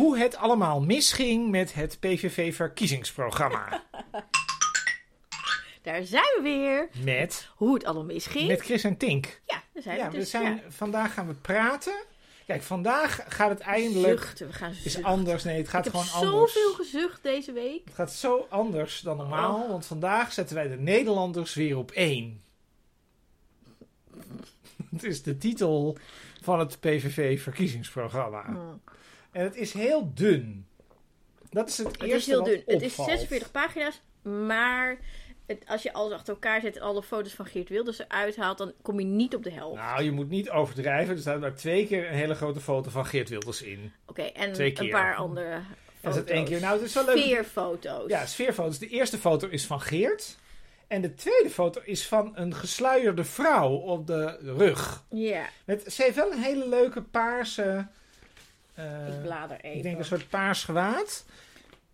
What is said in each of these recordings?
hoe het allemaal misging met het PVV-verkiezingsprogramma. Daar zijn we weer. Met, Hoe het allemaal misging. met Chris en Tink. Ja, daar zijn Ja, we we dus. zijn, ja. vandaag gaan we praten. Kijk, vandaag gaat het eindelijk... Zuchten, we gaan is anders. Nee, het gaat Ik heb gewoon anders. zoveel gezucht deze week. Het gaat zo anders dan normaal, want vandaag zetten wij de Nederlanders weer op één. Het is de titel van het PVV-verkiezingsprogramma. Mm. En het is heel dun. Dat is het Het eerste is heel dun. Het is opvalt. 46 pagina's, maar het, als je alles achter elkaar zet en alle foto's van Geert Wilders eruit haalt, dan kom je niet op de helft. Nou, je moet niet overdrijven. Er staat maar twee keer een hele grote foto van Geert Wilders in. Oké, en Twee een paar andere foto's. dat één keer. Nou, het is wel leuk. Vier foto's. Ja, sfeerfoto's. De eerste foto is van Geert. En de tweede foto is van een gesluierde vrouw op de rug. Ja, Met, ze heeft wel een hele leuke paarse... eh, ik blader even. ik denk een soort paars gewaad.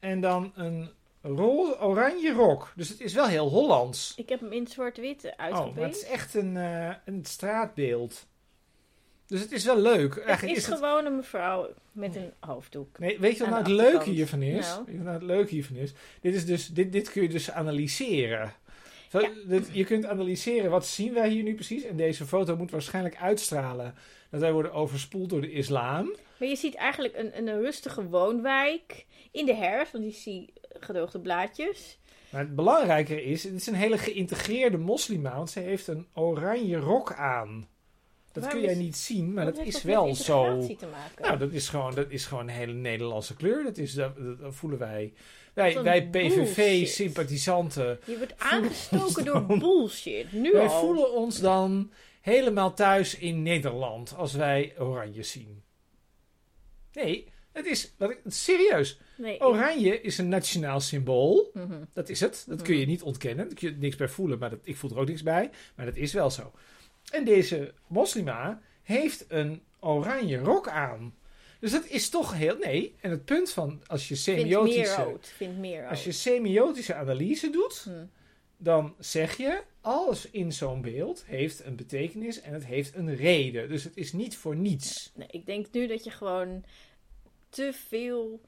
En dan een roze, oranje rok. Dus het is wel heel Hollands. Ik heb hem in zwart-wit Oh, uitgeprint. maar het is echt een, eh, een straatbeeld. Dus het is wel leuk. het Eigenlijk is, is het... gewoon een mevrouw met een hoofddoek. Nee, weet je wat aan nou de het leuke hiervan is? Nou. Weet je wat nou het leuke hiervan is? Dit, is dus, dit, dit kun je dus analyseren. Zo, Ja. dit- je kunt analyseren wat zien wij hier nu precies. En deze foto moet waarschijnlijk uitstralen dat wij worden overspoeld door de islam. Maar je ziet eigenlijk een, een rustige woonwijk in de herfst, want je ziet gedoogde blaadjes. Maar het belangrijker is, het is een hele geïntegreerde moslima, want ze heeft een oranje rok aan. Dat Waarom kun jij niet zien, maar dat is wel zo. te maken? Nou, dat is gewoon, dat is gewoon een hele Nederlandse kleur. Dat, is, dat, voelen wij. Wij, wij. PVV-sympathisanten je wordt aangestoken door bullshit. Nu Wij al. voelen ons dan helemaal thuis in Nederland als wij oranje zien. Nee, het is wat ik, serieus. Nee, Oranje is een nationaal symbool. Mhm. Dat is het. Dat kun je niet ontkennen. Daar kun je niks bij voelen, maar dat, ik voel er ook niks bij. Maar dat is wel zo. En deze moslima heeft een oranje rok aan. Dus dat is toch heel... Nee, en het punt van als je Vind meer semiotische, rood. Vind meer rood. als je semiotische analyse doet, Hm. dan zeg je alles in zo'n beeld heeft een betekenis en het heeft een reden. Dus het is niet voor niets. Nee, ik denk nu dat je gewoon te veel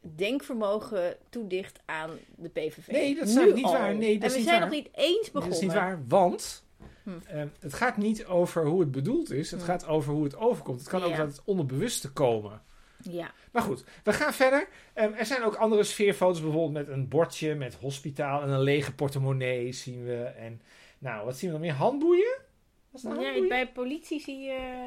denkvermogen toedicht aan de PVV. Nee, dat is Nu niet al. waar. Nee, dat en we zijn waar. nog niet eens Dat begonnen. is niet waar, want Hm. eh, het gaat niet over hoe het bedoeld is. Het Hm. gaat over hoe het overkomt. Het kan ook uit het onderbewuste komen. Ja. Maar goed, we gaan verder. Ehm, er zijn ook andere sfeerfoto's, bijvoorbeeld met een bordje met hospitaal en een lege portemonnee zien we. En nou, wat zien we nog meer? Handboeien? Was dat ja, handboeien? bij politie zie je...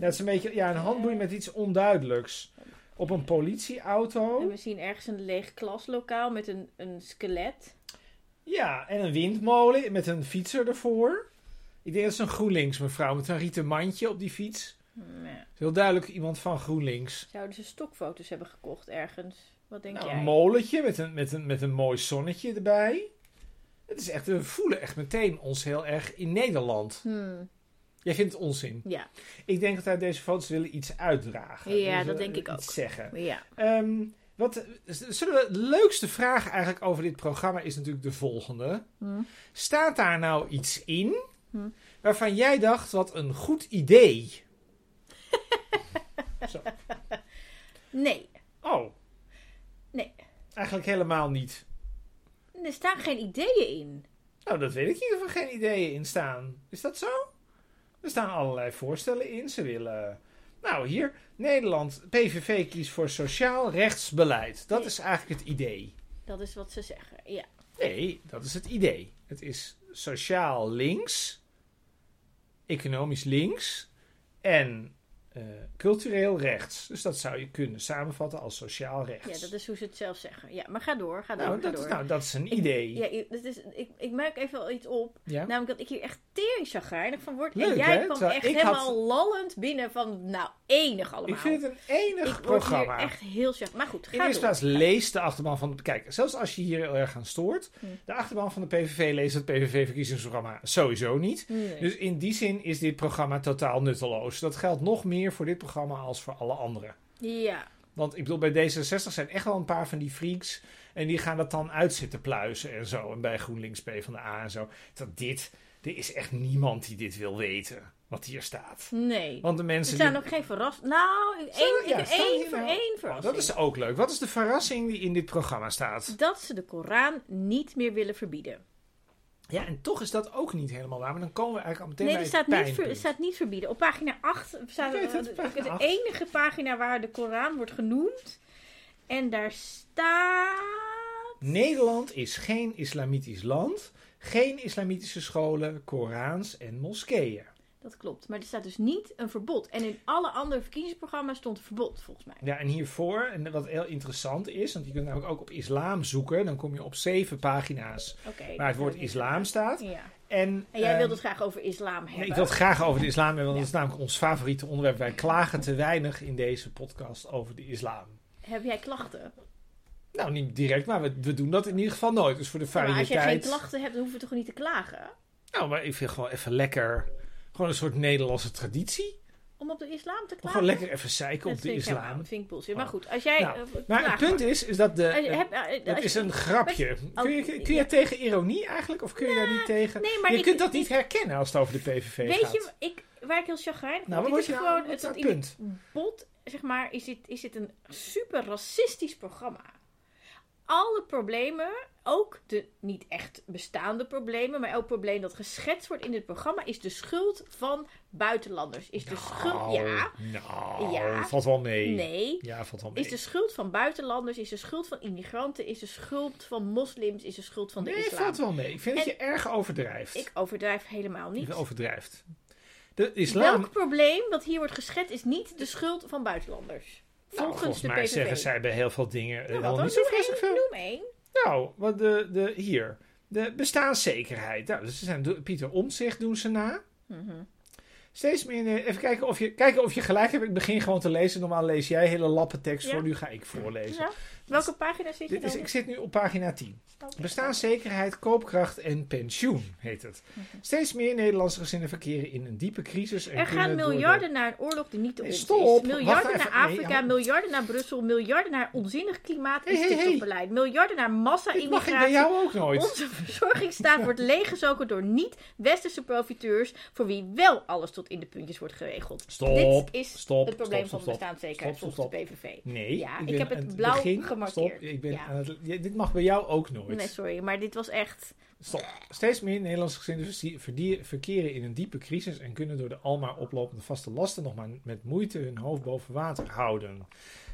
Dat is een beetje, ja, een handboei met iets onduidelijks. Op een politieauto. En we zien ergens een leeg klaslokaal met een, een skelet. Ja, en een windmolen met een fietser ervoor. Ik denk dat is een GroenLinks mevrouw met een rieten mandje op die fiets. Is heel duidelijk iemand van GroenLinks. Zouden ze stokfoto's hebben gekocht ergens? Wat denk Nou, jij? een molentje met een, met, een, met een mooi zonnetje erbij. Het is echt, we voelen echt meteen ons heel erg in Nederland. Hmm, Jij vindt het onzin. Ja, Ik denk dat uit deze foto's willen iets uitdragen. Ja, Dus, dat denk ik ook. zeggen. ja. Ehm, wat, zullen we, de leukste vraag eigenlijk over dit programma is natuurlijk de volgende. Hmm. Staat daar nou iets in Hm. waarvan jij dacht, wat een goed idee? Zo. Nee, Oh. Nee. Eigenlijk helemaal niet. er staan geen ideeën in. Nou, dat weet ik niet of er geen ideeën in staan. Is dat zo? Er staan allerlei voorstellen in. Ze willen... Nou, hier, Nederland, PVV kiest voor sociaal rechtsbeleid. Dat is eigenlijk het idee. Dat is wat ze zeggen, ja. Nee, dat is het idee. Het is sociaal links, economisch links en eh, cultureel rechts. Dus dat zou je kunnen samenvatten als sociaal rechts. Ja, dat is hoe ze het zelf zeggen. Ja, maar ga door, ga door, nou, ga dat, door. is, nou, dat is een idee. Ja, ik- dat is, ik, ik merk even wel iets op. Ja? Namelijk dat ik hier echt teringchagrijnig van word. Leuk, en jij hè? kwam Terwijl echt had- helemaal lallend binnen van, nou, enig allemaal. ik vind het een enig Ik programma. echt heel chag. Maar goed, In ga eerste plaats lees de achterban van... Kijk, zelfs als je hier heel erg aan stoort... Hm. De achterban van de PVV leest het PVV-verkiezingsprogramma sowieso niet. Nee. Dus in die zin is dit programma totaal nutteloos. Dat geldt nog meer voor dit programma als voor alle andere. Ja, Want ik bedoel, bij D66 zijn echt wel een paar van die freaks. En die gaan dat dan uitzitten pluizen en zo. En bij GroenLinks, P van de A en zo. Dat dit, er is echt niemand die dit wil weten. Wat hier staat. Nee. Want de Er mensen staan die... ook geen verrassingen. Nou, één, ja, voor nou- één Oh, verrassing. dat is ook leuk. Wat is de verrassing die in dit programma staat? Dat ze de Koran niet meer willen verbieden. Ja, en toch is dat ook niet helemaal waar. Maar dan komen we eigenlijk al meteen Nee, bij er het staat, niet, ver- pijnpunt. er staat niet verbieden. Op pagina 8 staat het, de, pagina de 8. enige pagina waar de Koran wordt genoemd. En daar staat. Nederland is geen islamitisch land. Geen islamitische scholen, Korans en moskeeën. Dat klopt. Maar er staat dus niet een verbod. En in alle andere verkiezingsprogramma's stond een verbod, volgens mij. Ja, en hiervoor, en wat heel interessant is, want je kunt namelijk ook op islam zoeken. Dan kom je op zeven pagina's waar het woord islam staat. Ja. En, En jij ehm, wilde het graag over islam hebben. Nee, ik wil het graag over de islam hebben, want Ja. dat is namelijk ons favoriete onderwerp. Wij klagen te weinig in deze podcast over de islam. Heb jij klachten? Nou, niet direct, maar we, we doen dat in ieder geval nooit. Dus voor de Ja, maar als variëteit... jij geen klachten hebt, dan hoef je toch niet te klagen? Nou, maar ik vind gewoon even lekker... Gewoon een soort Nederlandse traditie. Om op de islam te klagen? Gewoon lekker even zeiken op de islam. Vind ik bullshit. Maar goed, als jij... Nou, eh, Maar het punt is, is dat de... Je- heb- eh, als is je- een grapje. Oh, Kun je, kun je ja. tegen ironie eigenlijk? Of kun je daar niet tegen? Nee, maar je ik- kunt dat ik- niet herkennen als het over de PVV Weet gaat. je, ik, waar ik heel chagrijnig nou, word? is nou? gewoon... Het, het punt? het bot, zeg maar, is dit, is dit een super racistisch programma. Alle problemen, ook de niet echt bestaande problemen, maar elk probleem dat geschetst wordt in dit programma, is de schuld van buitenlanders. Is de schuld... Ja, Nou, Ja. valt wel mee. nee. Ja, valt wel mee. Is de schuld van buitenlanders, is de schuld van immigranten, is de schuld van moslims, is de schuld van de nee, islam. valt wel mee. Ik vind dat En- je erg overdrijft. Ik overdrijf helemaal niet. Je overdrijft. De islam... Welk probleem dat hier wordt geschetst is niet de schuld van buitenlanders. Nou, Volgens de mij PVV. zeggen zij bij heel veel dingen Nou, eh, wat wel dan? niet zo Noem vreselijk één, veel. Noem één. Nou, wat de, de, hier. De bestaanszekerheid. Nou, dus ze zijn Pieter Omtzigt doen ze na. Mhm. Steeds meer. eh, Even kijken of, je, kijken of je gelijk hebt. Ik begin gewoon te lezen. Normaal lees jij hele lappen tekst Ja. voor. Nu ga ik voorlezen. Ja. Welke pagina zit je Dit is, dan? ik zit nu op pagina 10. Oké. Bestaanszekerheid, koopkracht en pensioen heet het. Steeds meer Nederlandse gezinnen verkeren in een diepe crisis. En Er gaan de- miljarden naar een oorlog die niet te Nee, stop. is. Miljarden naar Nee, Afrika, ja. miljarden naar Brussel, miljarden naar onzinnig klimaat en Hey, hey, hey. stikstofbeleid. Miljarden naar Dit mag ik bij massa-immigratie. jou ook nooit. Onze verzorgingsstaat wordt leeggezogen door niet-westerse profiteurs, voor wie wel alles tot in de puntjes wordt geregeld. Stop. Dit is Stop. het probleem stop, van bestaanszekerheid volgens de PVV. Nee, Ja, ik ben heb het blauw gemarkeerd. Stop, ik ben Ja. aan het- ja, dit mag bij jou ook nooit. Nee, sorry, maar dit was echt... Stop. Steeds meer Nederlandse gezinnen verkeren in een diepe crisis en kunnen door de almaar oplopende vaste lasten nog maar met moeite hun hoofd boven water houden.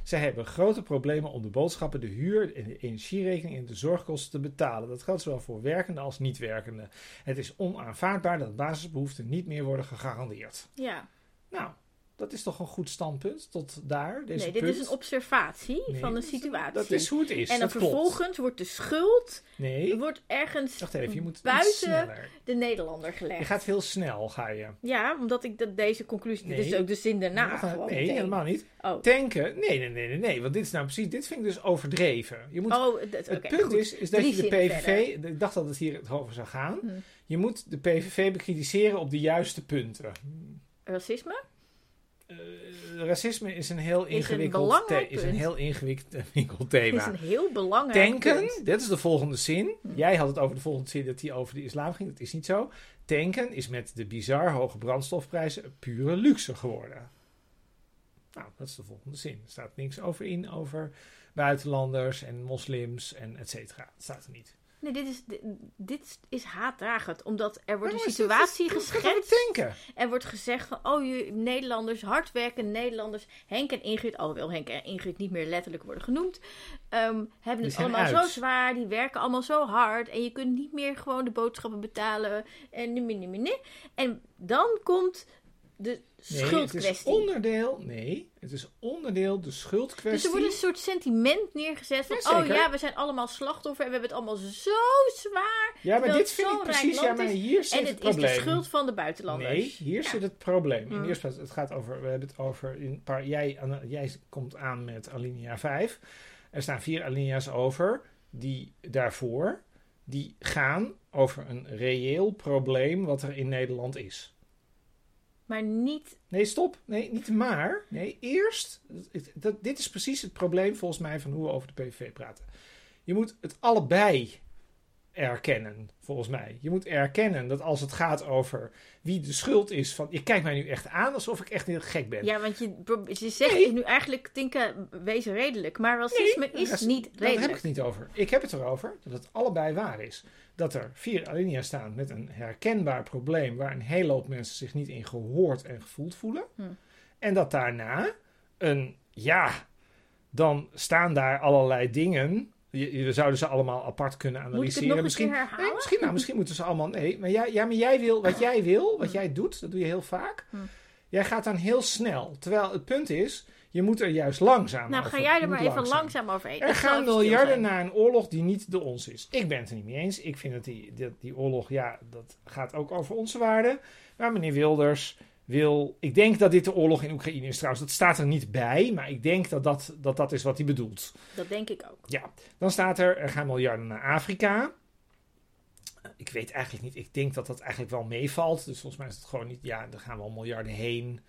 Zij hebben grote problemen om de boodschappen, de huur, en de energierekening en de zorgkosten te betalen. Dat geldt zowel voor werkende als niet-werkende. Het is onaanvaardbaar dat basisbehoeften niet meer worden gegarandeerd. Ja, Nou, dat is toch een goed standpunt tot daar, deze nee, dit punt? is een observatie Nee, van de situatie. Dat is hoe het is. en dan klopt. vervolgens wordt de schuld Nee, wordt ergens wacht even, je moet buiten de Nederlander Je gelegd. gaat heel snel, ga je. Ja, omdat ik dat deze conclusie... Dit is ook de zin daarna gewoon nee, meteen. helemaal niet. Oh, Tanken, nee, nee, nee, nee, nee, want dit is nou precies, dit vind ik dus overdreven. Je moet, oh dat, het punt goed. is, is dat Drie je de PVV, ik dacht dat het hier het over zou gaan, Hm. je moet de PVV bekritiseren op de juiste punten. Racisme? Eh, racisme is een heel ingewikkeld, belangrijk the- is een heel ingewikkeld is thema. een heel belangrijk Tanken, punt. dit is de volgende zin. Hm. Jij had het over de volgende zin dat die over de islam ging. Dat is niet zo. Tanken is met de bizar hoge brandstofprijzen pure luxe geworden. Nou, dat is de volgende zin. Er staat niks over in over buitenlanders en moslims en et cetera. Dat staat er niet. Nee, dit is, dit, dit is haatdragend. Omdat er wordt een is- situatie geschetst. Er wordt gezegd van, oh, je Nederlanders, hardwerkende Nederlanders, Henk en Ingrid, alhoewel Henk en Ingrid niet meer letterlijk worden genoemd, ehm, hebben het allemaal uit. zo zwaar, die werken allemaal zo hard en je kunt niet meer gewoon de boodschappen betalen en nee, nee, nee, nee. En dan komt de Nee, het is schuldkwestie. onderdeel. Nee, het is onderdeel de Dus schuldkwestie. er wordt een soort sentiment neergezet van, Ja, oh ja, we zijn allemaal slachtoffer en we hebben het allemaal zo zwaar. ja, maar dit vind ik precies. Ja, maar hier zit En het het is de schuld van de buitenlanders. Nee, hier Ja. zit het probleem. In de eerste plaats, het gaat over, we hebben het over, in een paar, jij, jij komt aan met alinea 5. Er staan vier alinea's over, die daarvoor, die gaan over een reëel probleem wat er in Nederland is. Maar niet Nee, stop. Nee, niet maar. Nee, eerst, dit is precies het probleem volgens mij van hoe we over de PVV praten. Je moet het allebei erkennen, volgens mij. Je moet erkennen dat als het gaat over wie de schuld is van... Je kijkt mij nu echt aan alsof ik echt heel gek ben. Ja, want je, je zegt Nee. nu eigenlijk, Tinka, wees redelijk. Maar racisme Nee, is niet Daar heb ik redelijk. het niet over. Ik heb het erover dat het allebei waar is. Dat er vier alinea's staan met een herkenbaar probleem... waar een hele hoop mensen zich niet in gehoord en gevoeld voelen. Hm. En dat daarna een... Ja, dan staan daar allerlei dingen... Je, je- we zouden ze allemaal apart kunnen Moet ik het analyseren. misschien? Nee, misschien, nou, misschien moeten ze allemaal. Nee, maar jij, ja, maar jij wil, wat jij wil, wat jij doet, dat doe je heel vaak. Hm. Jij gaat dan heel snel. Terwijl het punt is, je moet er juist langzaam Nou, over. ga jij er maar even langzaam overheen. Er Ik zal gaan miljarden naar een oorlog die niet de ons is. Ik ben het er niet mee eens. Ik vind dat die, die, die oorlog, ja, dat gaat ook over onze waarden. Maar meneer Wilders wil. Ik denk dat dit de oorlog in Oekraïne is trouwens. Dat staat er niet bij, maar ik denk dat dat, dat, dat is wat hij bedoelt. Dat denk ik ook. Ja, dan staat er, er gaan miljarden naar Afrika. Ik weet eigenlijk niet, ik denk dat dat eigenlijk wel meevalt. Dus volgens mij is het gewoon niet, ja, er gaan wel miljarden heen.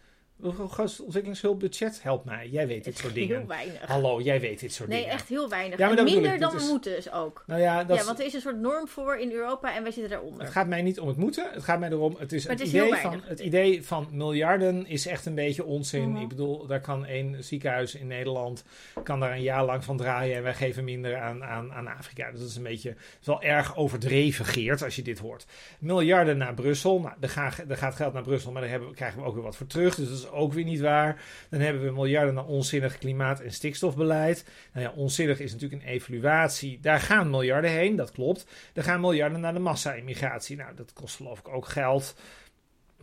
Ontwikkelingshulpbudget? Help mij, jij weet dit soort dingen. heel weinig. Hallo, jij weet dit soort Nee, dingen. echt heel weinig. Ja, en minder dan we is- moeten dus ook. Nou ja, dat ja, want er is een soort norm voor in Europa en wij zitten daaronder. het gaat mij niet om het moeten. Het gaat mij erom, het is, het, het is heel idee van, het idee van miljarden is echt een beetje onzin. Mhm. Ik bedoel, daar kan één ziekenhuis in Nederland, kan daar een jaar lang van draaien en wij geven minder aan, aan, aan Afrika. Dus dat is een beetje, is wel erg overdreven, Geert, als je dit hoort. Miljarden naar Brussel, nou, er, gaan, er gaat geld naar Brussel, maar daar hebben, krijgen we ook weer wat voor terug. Dus dat is ook weer niet waar. Dan hebben we miljarden naar onzinnig klimaat- en stikstofbeleid. Nou ja, onzinnig is natuurlijk een evaluatie. Daar gaan miljarden heen, dat klopt. Er gaan miljarden naar de massa-immigratie. Nou, dat kost geloof ik ook geld.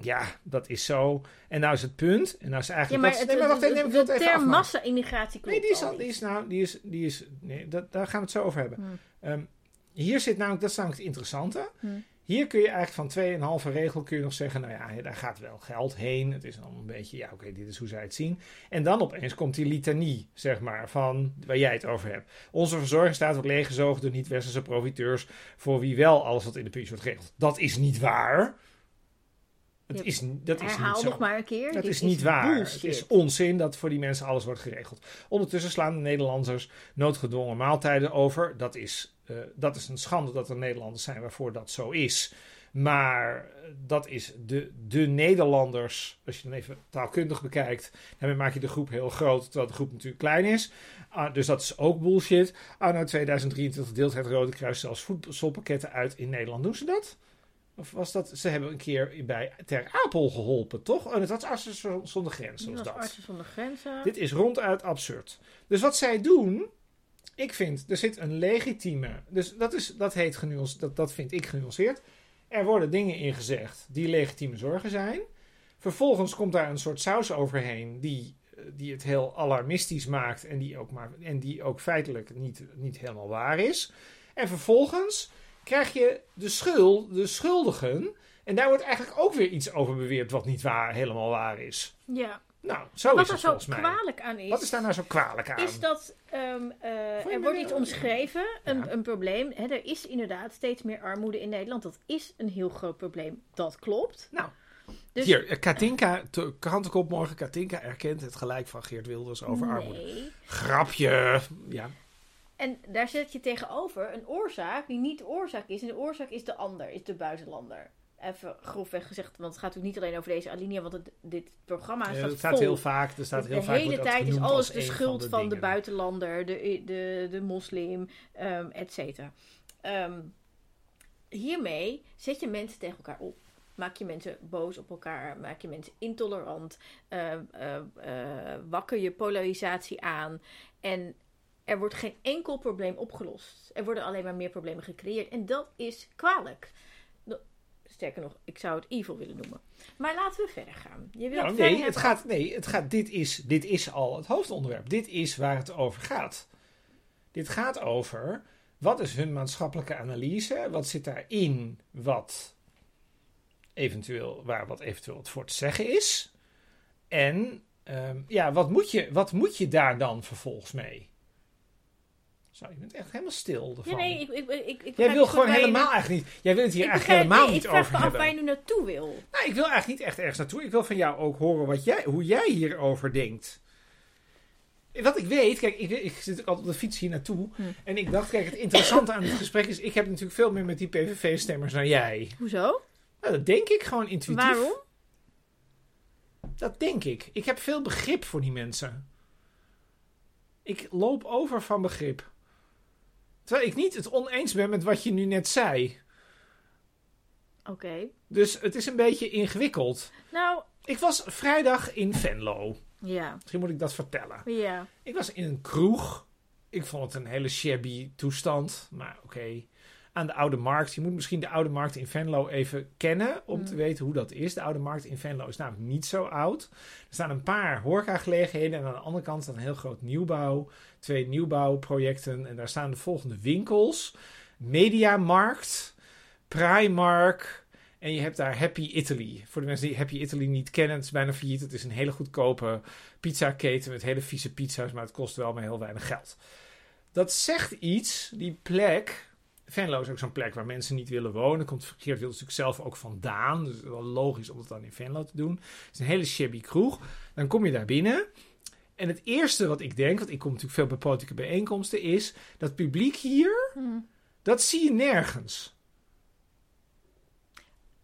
Ja, dat is zo. En nou is het punt. En nou is ja, eigenlijk. maar dat, het, nee, maar wacht even, nee, ik de term massa-immigratie Nee, die is, al die is nou, die is, die is, nee, dat, daar gaan we het zo over hebben. Hmm. Ehm, hier zit namelijk, dat is namelijk het interessante. Hmm. Hier kun je eigenlijk van 2,5 regel kun je nog zeggen, nou ja, daar gaat wel geld heen. Het is dan een beetje, ja oké, dit is hoe zij het zien. En dan opeens komt die litanie, zeg maar, van waar jij het over hebt. Onze verzorgingsstaat wordt leeggezogen door niet-westerse profiteurs, voor wie wel alles wat in de pensioen wordt geregeld. Dat is niet waar. Het is, dat is Herhaal niet zo. nog maar een keer. Dat Dit is niet waar. bullshit. Het is onzin dat voor die mensen alles wordt geregeld. Ondertussen slaan de Nederlanders noodgedwongen maaltijden over. Dat is, eh, dat is een schande dat er Nederlanders zijn waarvoor dat zo is. Maar eh, dat is de, de Nederlanders, als je dan even taalkundig bekijkt, daarmee maak je de groep heel groot, terwijl de groep natuurlijk klein is. Ah, dus dat is ook bullshit. Anno 2023 deelt het Rode Kruis zelfs voedselpakketten uit in Nederland. Doen ze dat? Of was dat, ze hebben een keer bij Ter Apel geholpen, toch? Oh, dat was Artsen zonder Grenzen. Was dat. Artsen zonder Grenzen. Dit is ronduit absurd. Dus wat zij doen, ik vind, er zit een legitieme, dus dat, is, dat, heet genuance, dat, dat vind ik genuanceerd. Er worden dingen ingezegd die legitieme zorgen zijn. Vervolgens komt daar een soort saus overheen die, eh, die het heel alarmistisch maakt en die ook, maar, en die ook feitelijk niet, niet helemaal waar is. En vervolgens krijg je de schuld, de schuldigen. En daar wordt eigenlijk ook weer iets over beweerd wat niet waar, helemaal waar is. Ja. Nou, zo Wat is het zo volgens mij. kwalijk aan is, Wat is daar nou zo kwalijk aan? is dat ehm, eh, er wordt iets omschreven, een, Ja. een probleem. Hè, er is inderdaad steeds meer armoede in Nederland. Dat is een heel groot probleem. Dat klopt. Nou, Dus Hier, eh, Katinka, te- krantenkop morgen. Katinka erkent het gelijk van Geert Wilders over armoede. Grapje. Ja, En daar zet je tegenover een oorzaak die niet de oorzaak is. En de oorzaak is de ander, is de buitenlander. Even grofweg gezegd, want het gaat natuurlijk niet alleen over deze alinea, want het, dit programma staat, het staat vol. heel vaak. Er staat de heel vaak hele tijd is alles de schuld van de, buitenlander, de, de, de moslim, ehm et cetera. Ehm, hiermee zet je mensen tegen elkaar op. Maak je mensen boos op elkaar, maak je mensen intolerant, eh, eh, eh, wakker je polarisatie aan. En er wordt geen enkel probleem opgelost. Er worden alleen maar meer problemen gecreëerd. En dat is kwalijk. Sterker nog, ik zou het evil willen noemen. Maar laten we verder gaan. Je wilt Nou, nee, het hebben- gaat, nee het gaat, dit, is, dit is al het hoofdonderwerp. Dit is waar het over gaat. Dit gaat over wat is hun maatschappelijke analyse? Wat zit daarin wat eventueel, waar wat eventueel wat voor te zeggen is? En ehm, ja, wat moet, je, wat moet je daar dan vervolgens mee? Zo, je bent echt helemaal stil ervan. Ja, nee, ik, ik, ik, ik Jij wil niet gewoon je helemaal eigenlijk niet. Jij wil het hier ik eigenlijk begrijp- helemaal nee, niet ik vraag over me af hebben. waar je nu naartoe wil. Nou, ik wil eigenlijk niet echt ergens naartoe. Ik wil van jou ook horen wat jij, hoe jij hierover denkt. Wat ik weet, kijk, ik, ik zit altijd op de fiets hier naartoe. Hm. En ik dacht, kijk, het interessante aan dit gesprek is... Ik heb natuurlijk veel meer met die PVV-stemmers dan jij. Hoezo? Nou, dat denk ik gewoon intuïtief. Waarom? Dat denk ik. Ik heb veel begrip voor die mensen. Ik loop over van begrip. Terwijl ik niet het oneens ben met wat je nu net zei. Oké. Dus het is een beetje ingewikkeld. Nou, Ik was vrijdag in Venlo. ja. Misschien moet ik dat vertellen. Ja. Ik was in een kroeg. Ik vond het een hele shabby toestand. Maar oké. Aan de Oude Markt. Je moet misschien de Oude Markt in Venlo even kennen. Om Mm. te weten hoe dat is. De Oude Markt in Venlo is namelijk niet zo oud. Er staan een paar horecagelegenheden. En aan de andere kant staat een heel groot nieuwbouw. Twee nieuwbouwprojecten. En daar staan de volgende winkels. Mediamarkt. Primark. En je hebt daar Happy Italy. Voor de mensen die Happy Italy niet kennen, het is bijna failliet. Het is een hele goedkope pizzaketen met hele vieze pizza's, maar het kost wel maar heel weinig geld. Dat zegt iets, die plek. Venlo is ook zo'n plek waar mensen niet willen wonen. Komt Geert Wilders natuurlijk zelf ook vandaan. Dus wel logisch om het dan in Venlo te doen. Het is een hele shabby kroeg. Dan kom je daar binnen. En het eerste wat ik denk, want ik kom natuurlijk veel bij politieke bijeenkomsten, is dat publiek hier, Hm. dat zie je nergens.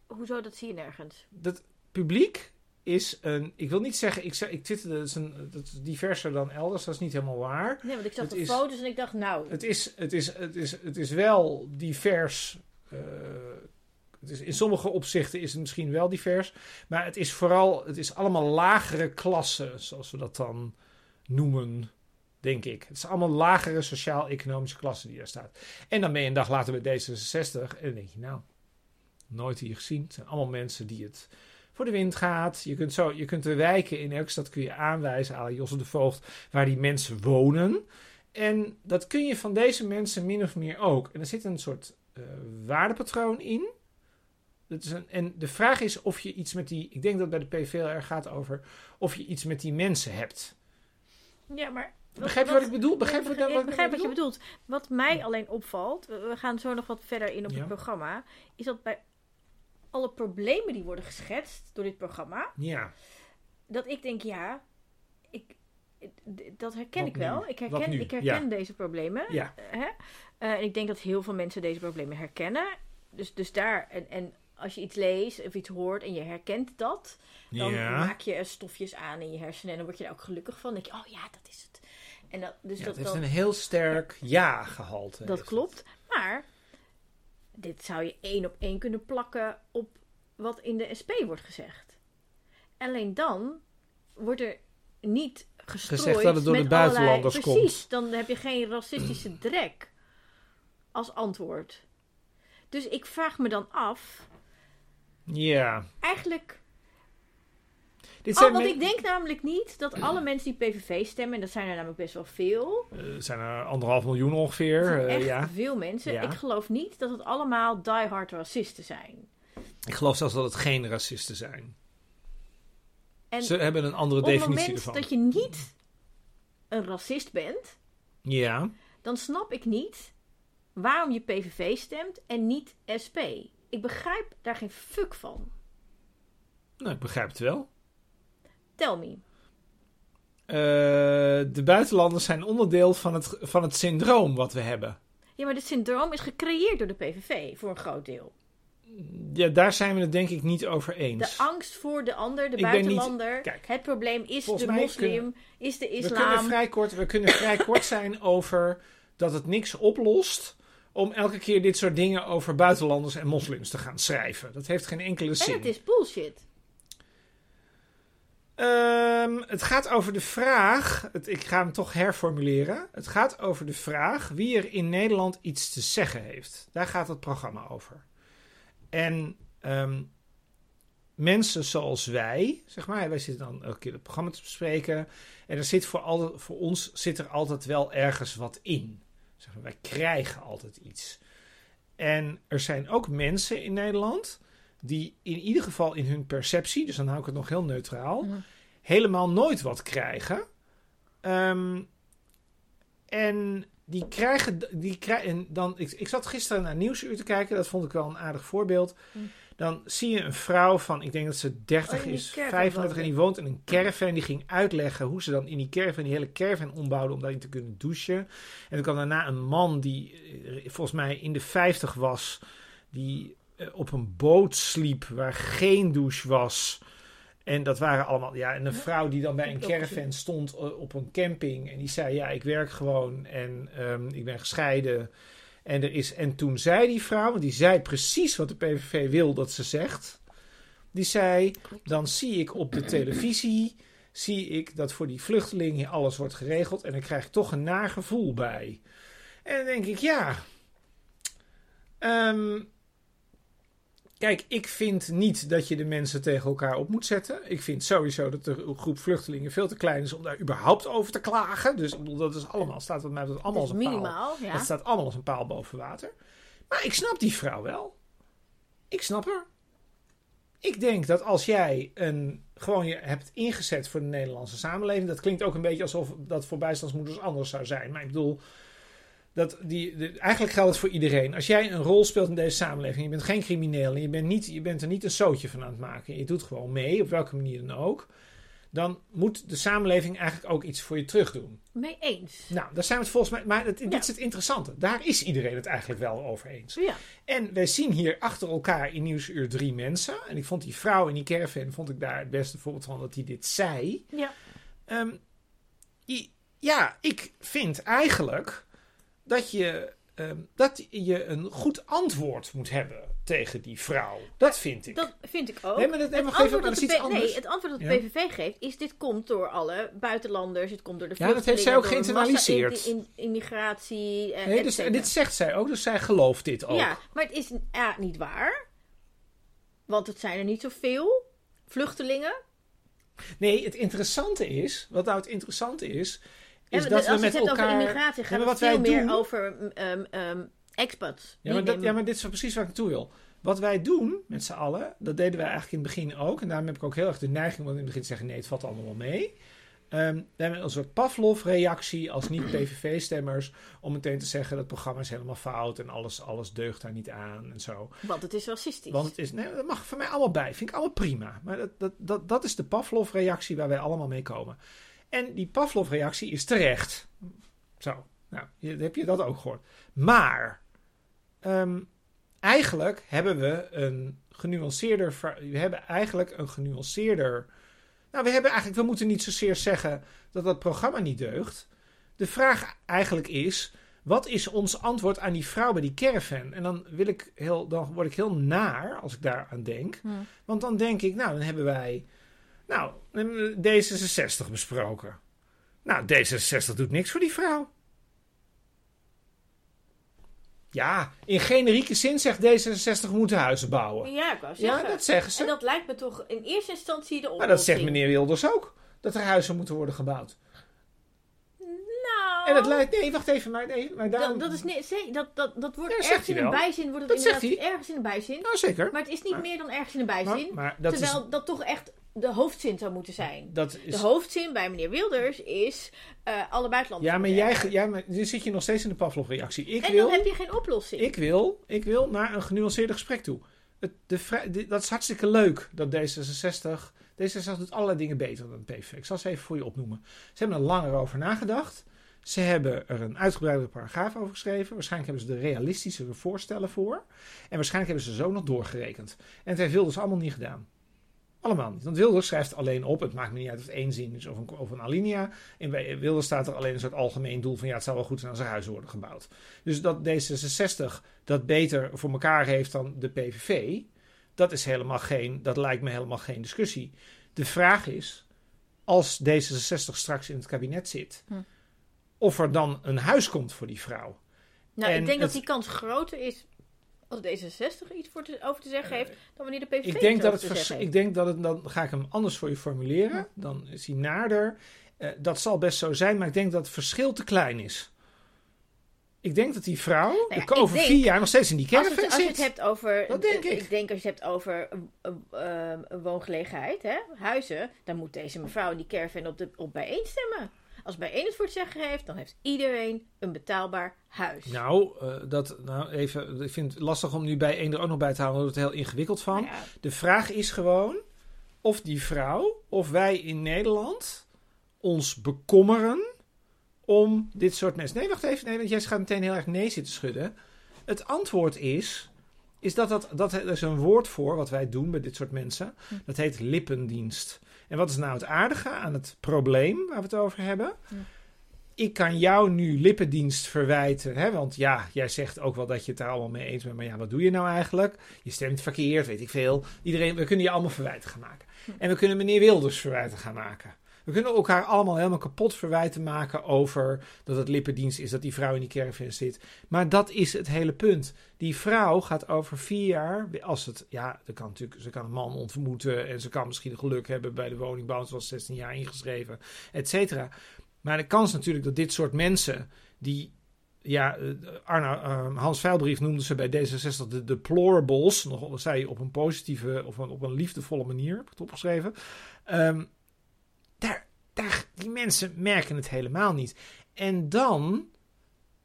Hoezo, dat zie je nergens. dat publiek is een. Ik wil niet zeggen, ik, ik twitterde, dat is, een, dat is diverser dan elders, dat is niet helemaal waar. Nee, want ik zag Het de is- foto's en ik dacht, nou, Het is, het is, het is, het is wel divers. eh, het is, in sommige opzichten is het misschien wel divers, maar het is vooral, het is allemaal lagere klassen, zoals we dat dan noemen. Denk ik. Het is allemaal lagere sociaal-economische klassen die daar staat. En dan ben je een dag later bij D66 en dan denk je, nou, nooit hier gezien. Het zijn allemaal mensen die het voor de wind gaat. Je kunt, zo, je kunt de wijken in elke stad kun je aanwijzen, aan Josse de Voogd, waar die mensen wonen. En dat kun je van deze mensen min of meer ook. En er zit een soort eh, waardepatroon in. Is en de vraag is of je iets met die. Ik denk dat het bij de PV heel erg gaat over. of je iets met die mensen hebt. Ja, maar... Begrijp je wat ik bedoel? Begrijp je wat, wat ik begrijp wat je bedoel? bedoelt. Wat mij alleen opvalt, we gaan zo nog wat verder in op Ja. het programma, is dat bij alle problemen die worden geschetst door dit programma, Ja, dat ik denk, ja, ik, dat herken Wat ik wel. nu? Ik herken, ik herken deze problemen. ja. Hè? Eh, en ik denk dat heel veel mensen deze problemen herkennen. Dus, dus daar, en, en als je iets leest of iets hoort en je herkent dat, dan ja. maak je stofjes aan in je hersenen en dan word je daar ook gelukkig van. Dan denk je, oh ja, dat is het. En dat, dus Ja, dat, het heeft een heel sterk ja-gehalte. dat het. klopt. Maar dit zou je één op één kunnen plakken op wat in de SP wordt gezegd. Alleen dan wordt er niet gestrooid Gezegd dat het door de allerlei- buitenlanders komt. Precies, dan heb je geen racistische drek als antwoord. Dus ik vraag me dan af, Ja. eigenlijk Dit Oh, want ik denk namelijk niet dat alle mensen die PVV stemmen, en dat zijn er namelijk best wel veel, Eh, Er zijn er anderhalf miljoen ongeveer. eh, echt ja. veel mensen. Ja. Ik geloof niet dat het allemaal diehard racisten zijn. Ik geloof zelfs dat het geen racisten zijn. En Ze hebben een andere op het definitie moment ervan. dat je niet een racist bent, Ja. dan snap ik niet waarom je PVV stemt en niet SP. Ik begrijp daar geen fuck van. Nou, ik begrijp het wel. Tell me. Eh, de buitenlanders zijn onderdeel van het, van het syndroom wat we hebben. Ja, maar dit syndroom is gecreëerd door de PVV voor een groot deel. Ja, daar zijn we het denk ik niet over eens. De angst voor de ander, de Ik ben niet- buitenlander. kijk, het probleem is de moslim, kunnen- is de we kunnen islam. vrij kort, we kunnen vrij kort zijn over dat het niks oplost om elke keer dit soort dingen over buitenlanders en moslims te gaan schrijven. Dat heeft geen enkele En zin. het is bullshit. Ehm, het gaat over de vraag, het, ik ga hem toch herformuleren. Het gaat over de vraag wie er in Nederland iets te zeggen heeft. Daar gaat het programma over. En ehm, mensen zoals wij, zeg maar, wij zitten dan elke keer het programma te bespreken. En er zit voor, al, voor ons zit er altijd wel ergens wat in. Zeg maar, wij krijgen altijd iets. En er zijn ook mensen in Nederland die in ieder geval in hun perceptie, dus dan hou ik het nog heel neutraal, helemaal nooit wat krijgen. Ehm, en die krijgen, die krijgen en dan, ik, ik zat gisteren naar Nieuwsuur te kijken, dat vond ik wel een aardig voorbeeld. Mm. Dan zie je een vrouw van, ik denk dat ze 30 Oh, in die is, caravan 35 en die woont in een caravan. Die ging uitleggen hoe ze dan in die caravan, die hele caravan ombouwden om daarin te kunnen douchen. En dan kwam daarna een man die eh, volgens mij in de 50 was, die eh, op een boot sliep waar geen douche was. En dat waren allemaal, ja, en een vrouw die dan bij een caravan stond eh, op een camping. En die zei, ja, ik werk gewoon en ehm, ik ben gescheiden. En, er is, en toen zei die vrouw, want die zei precies wat de PVV wil dat ze zegt. Die zei, dan zie ik op de televisie, zie ik dat voor die vluchtelingen alles wordt geregeld. En dan krijg ik toch een naar gevoel bij. En dan denk ik, ja... ehm, Kijk, ik vind niet dat je de mensen tegen elkaar op moet zetten. Ik vind sowieso dat de groep vluchtelingen veel te klein is om daar überhaupt over te klagen. Dus ik bedoel, dat is allemaal, staat wat mij betreft allemaal Dat als een paal. minimaal, ja. Dat staat allemaal als een paal boven water. Maar ik snap die vrouw wel. Ik snap haar. Ik denk dat als jij een, gewoon je hebt ingezet voor de Nederlandse samenleving. Dat klinkt ook een beetje alsof dat voor bijstandsmoeders anders zou zijn. Maar ik bedoel, dat die, de- eigenlijk geldt het voor iedereen. Als jij een rol speelt in deze samenleving. Je bent geen crimineel en je bent, niet, je bent er niet een zootje van aan het maken. Je doet gewoon mee, op welke manier dan ook. Dan moet de samenleving eigenlijk ook iets voor je terug doen. Mee eens. Nou, daar zijn we het volgens mij. Maar het, dit is het interessante. Daar is iedereen het eigenlijk wel over eens. Ja. En wij zien hier achter elkaar in Nieuwsuur drie mensen. En ik vond die vrouw in die caravan, vond ik daar het beste voorbeeld van dat hij dit zei. Ja. Ehm, i- ja, ik vind eigenlijk dat je, ehm, dat je een goed antwoord moet hebben tegen die vrouw. Dat vind ik. Dat vind ik ook. Nee, maar dat- het, antwoord dat de nee, het antwoord dat de Ja. PVV geeft is: dit komt door alle buitenlanders, het komt door de Ja, dat heeft zij ook geïnternaliseerd. in- in- immigratie. eh, nee, dus, cetera. dit zegt zij ook, dus zij gelooft dit ook. Ja, maar het is A, niet waar. Want het zijn er niet zoveel vluchtelingen. Nee, het interessante is, wat nou het interessante is, is En dat als we met elkaar... over immigratie, Ja, gaat het veel meer doen- over ehm expats. Ja maar, dat, ja, maar dit is precies waar ik naartoe wil. Wat wij doen met z'n allen, dat deden wij eigenlijk in het begin ook. En daarom heb ik ook heel erg de neiging om in het begin te zeggen: nee, het valt allemaal wel mee. Ehm we hebben een soort Pavlov-reactie als niet-PVV-stemmers. om meteen te zeggen: dat programma is helemaal fout en alles, alles deugt daar niet aan en zo. Want het is racistisch. Want het is, nee, dat mag voor mij allemaal bij. Vind ik allemaal prima. Maar dat, dat, dat, dat is de Pavlov-reactie waar wij allemaal mee komen. En die Pavlov-reactie is terecht. Zo, nou, heb je dat ook gehoord. Maar, ehm, eigenlijk hebben we een genuanceerder... We hebben eigenlijk een genuanceerder... Nou, we hebben eigenlijk... We moeten niet zozeer zeggen dat dat programma niet deugt. De vraag eigenlijk is... Wat is ons antwoord aan die vrouw bij die caravan? En dan, wil ik heel, dan word ik heel naar als ik daar aan denk. Hm. Want dan denk ik, nou, dan hebben wij nou, D66 besproken. Nou, D66 doet niks voor die vrouw. Ja, in generieke zin zegt D66 we moeten huizen bouwen. Ja, ik wou Ja, zeggen. dat zeggen ze. En dat lijkt me toch in eerste instantie de Maar oplossing. dat zegt meneer Wilders ook. Dat er huizen moeten worden gebouwd. Nou, En dat lijkt... Nee, wacht even. Maar, nee, maar daarom... dat, dat is nee, dat, dat, dat wordt Ja, dat ergens in een bijzin, wordt het Dat zegt inderdaad ergens in een bijzin. Nou, zeker. Maar het is niet Maar- meer dan ergens in een bijzin. Maar, maar dat, terwijl dat toch echt de hoofdzin zou moeten zijn. is, De hoofdzin bij meneer Wilders is eh, alle buitenlanders. Ja, maar jij, ja, maar nu zit je nog steeds in de Pavlov-reactie. Ik En wil... dan heb je geen oplossing. Ik wil, ik wil naar een genuanceerd gesprek toe. Het, de, dat is hartstikke leuk dat D66. D66 doet allerlei dingen beter dan de PVV. Ik zal ze even voor je opnoemen. Ze hebben er langer over nagedacht. Ze hebben er een uitgebreidere paragraaf over geschreven. Waarschijnlijk hebben ze er realistischere voorstellen voor. En waarschijnlijk hebben ze zo nog doorgerekend. En het heeft Wilders allemaal niet gedaan. Allemaal niet. Want Wilders schrijft alleen op. Het maakt me niet uit of het één zin is of een, of een alinea. En bij Wilders staat er alleen een soort algemeen doel van... ja, het zou wel goed zijn als er huizen worden gebouwd. Dus dat D66 dat beter voor elkaar heeft dan de PVV... dat, is helemaal geen, dat lijkt me helemaal geen discussie. De vraag is, als D66 straks in het kabinet zit... Hm. of er dan een huis komt voor die vrouw. nou, en ik denk dat die kans groter is als D66 iets voor te, over te zeggen heeft, dan wanneer de PVV Ik denk, dat het vers- ik denk dat het, dan ga ik hem anders voor je formuleren. Ja. Dan is hij naarder. Eh, dat zal best zo zijn, maar ik denk dat het verschil te klein is. Ik denk dat die vrouw ja, de- over ik vier denk- jaar nog steeds in die Als, caravan het, als je het zit. hebt over. Dat denk eh, ik. Ik denk als je het hebt over eh, eh, eh, woongelegenheid, hè, huizen, dan moet deze mevrouw in die caravan op, de, op bijeenstemmen. Als bij één het voor het zeggen heeft, dan heeft iedereen een betaalbaar huis. Nou, eh, dat, nou, even, ik vind het lastig om nu bij één er ook nog bij te halen. Daar wordt het heel ingewikkeld van. Ja, De vraag is gewoon of die vrouw, of wij in Nederland ons bekommeren om dit soort mensen. Nee, wacht even. Nee, want jij gaat meteen heel erg nee zitten schudden. Het antwoord is, is dat, dat, dat er is een woord voor wat wij doen bij dit soort mensen. Hm. Dat heet lippendienst. En wat is nou het aardige aan het probleem waar we het over hebben? Ik kan jou nu lippendienst verwijten. Hè? Want ja, jij zegt ook wel dat je het daar allemaal mee eens bent. Maar ja, wat doe je nou eigenlijk? Je stemt verkeerd, weet ik veel. Iedereen, we kunnen je allemaal verwijten gaan maken. En we kunnen meneer Wilders verwijten gaan maken. We kunnen elkaar allemaal helemaal kapot verwijten maken over dat het lippendienst is, dat die vrouw in die caravan zit. Maar dat is het hele punt. Die vrouw gaat over vier jaar, als het, ja, ze kan natuurlijk, ze kan een man ontmoeten en ze kan misschien geluk hebben bij de woningbouw, ze was 16 jaar ingeschreven, et cetera. Maar de kans natuurlijk dat dit soort mensen, die, ja, eh, Arno, eh, Hans Veilbrief noemde ze bij D66 de deplorables, nog zei op een positieve, of op een liefdevolle manier, heb ik het opgeschreven. Ehm, daar, die mensen merken het helemaal niet. En dan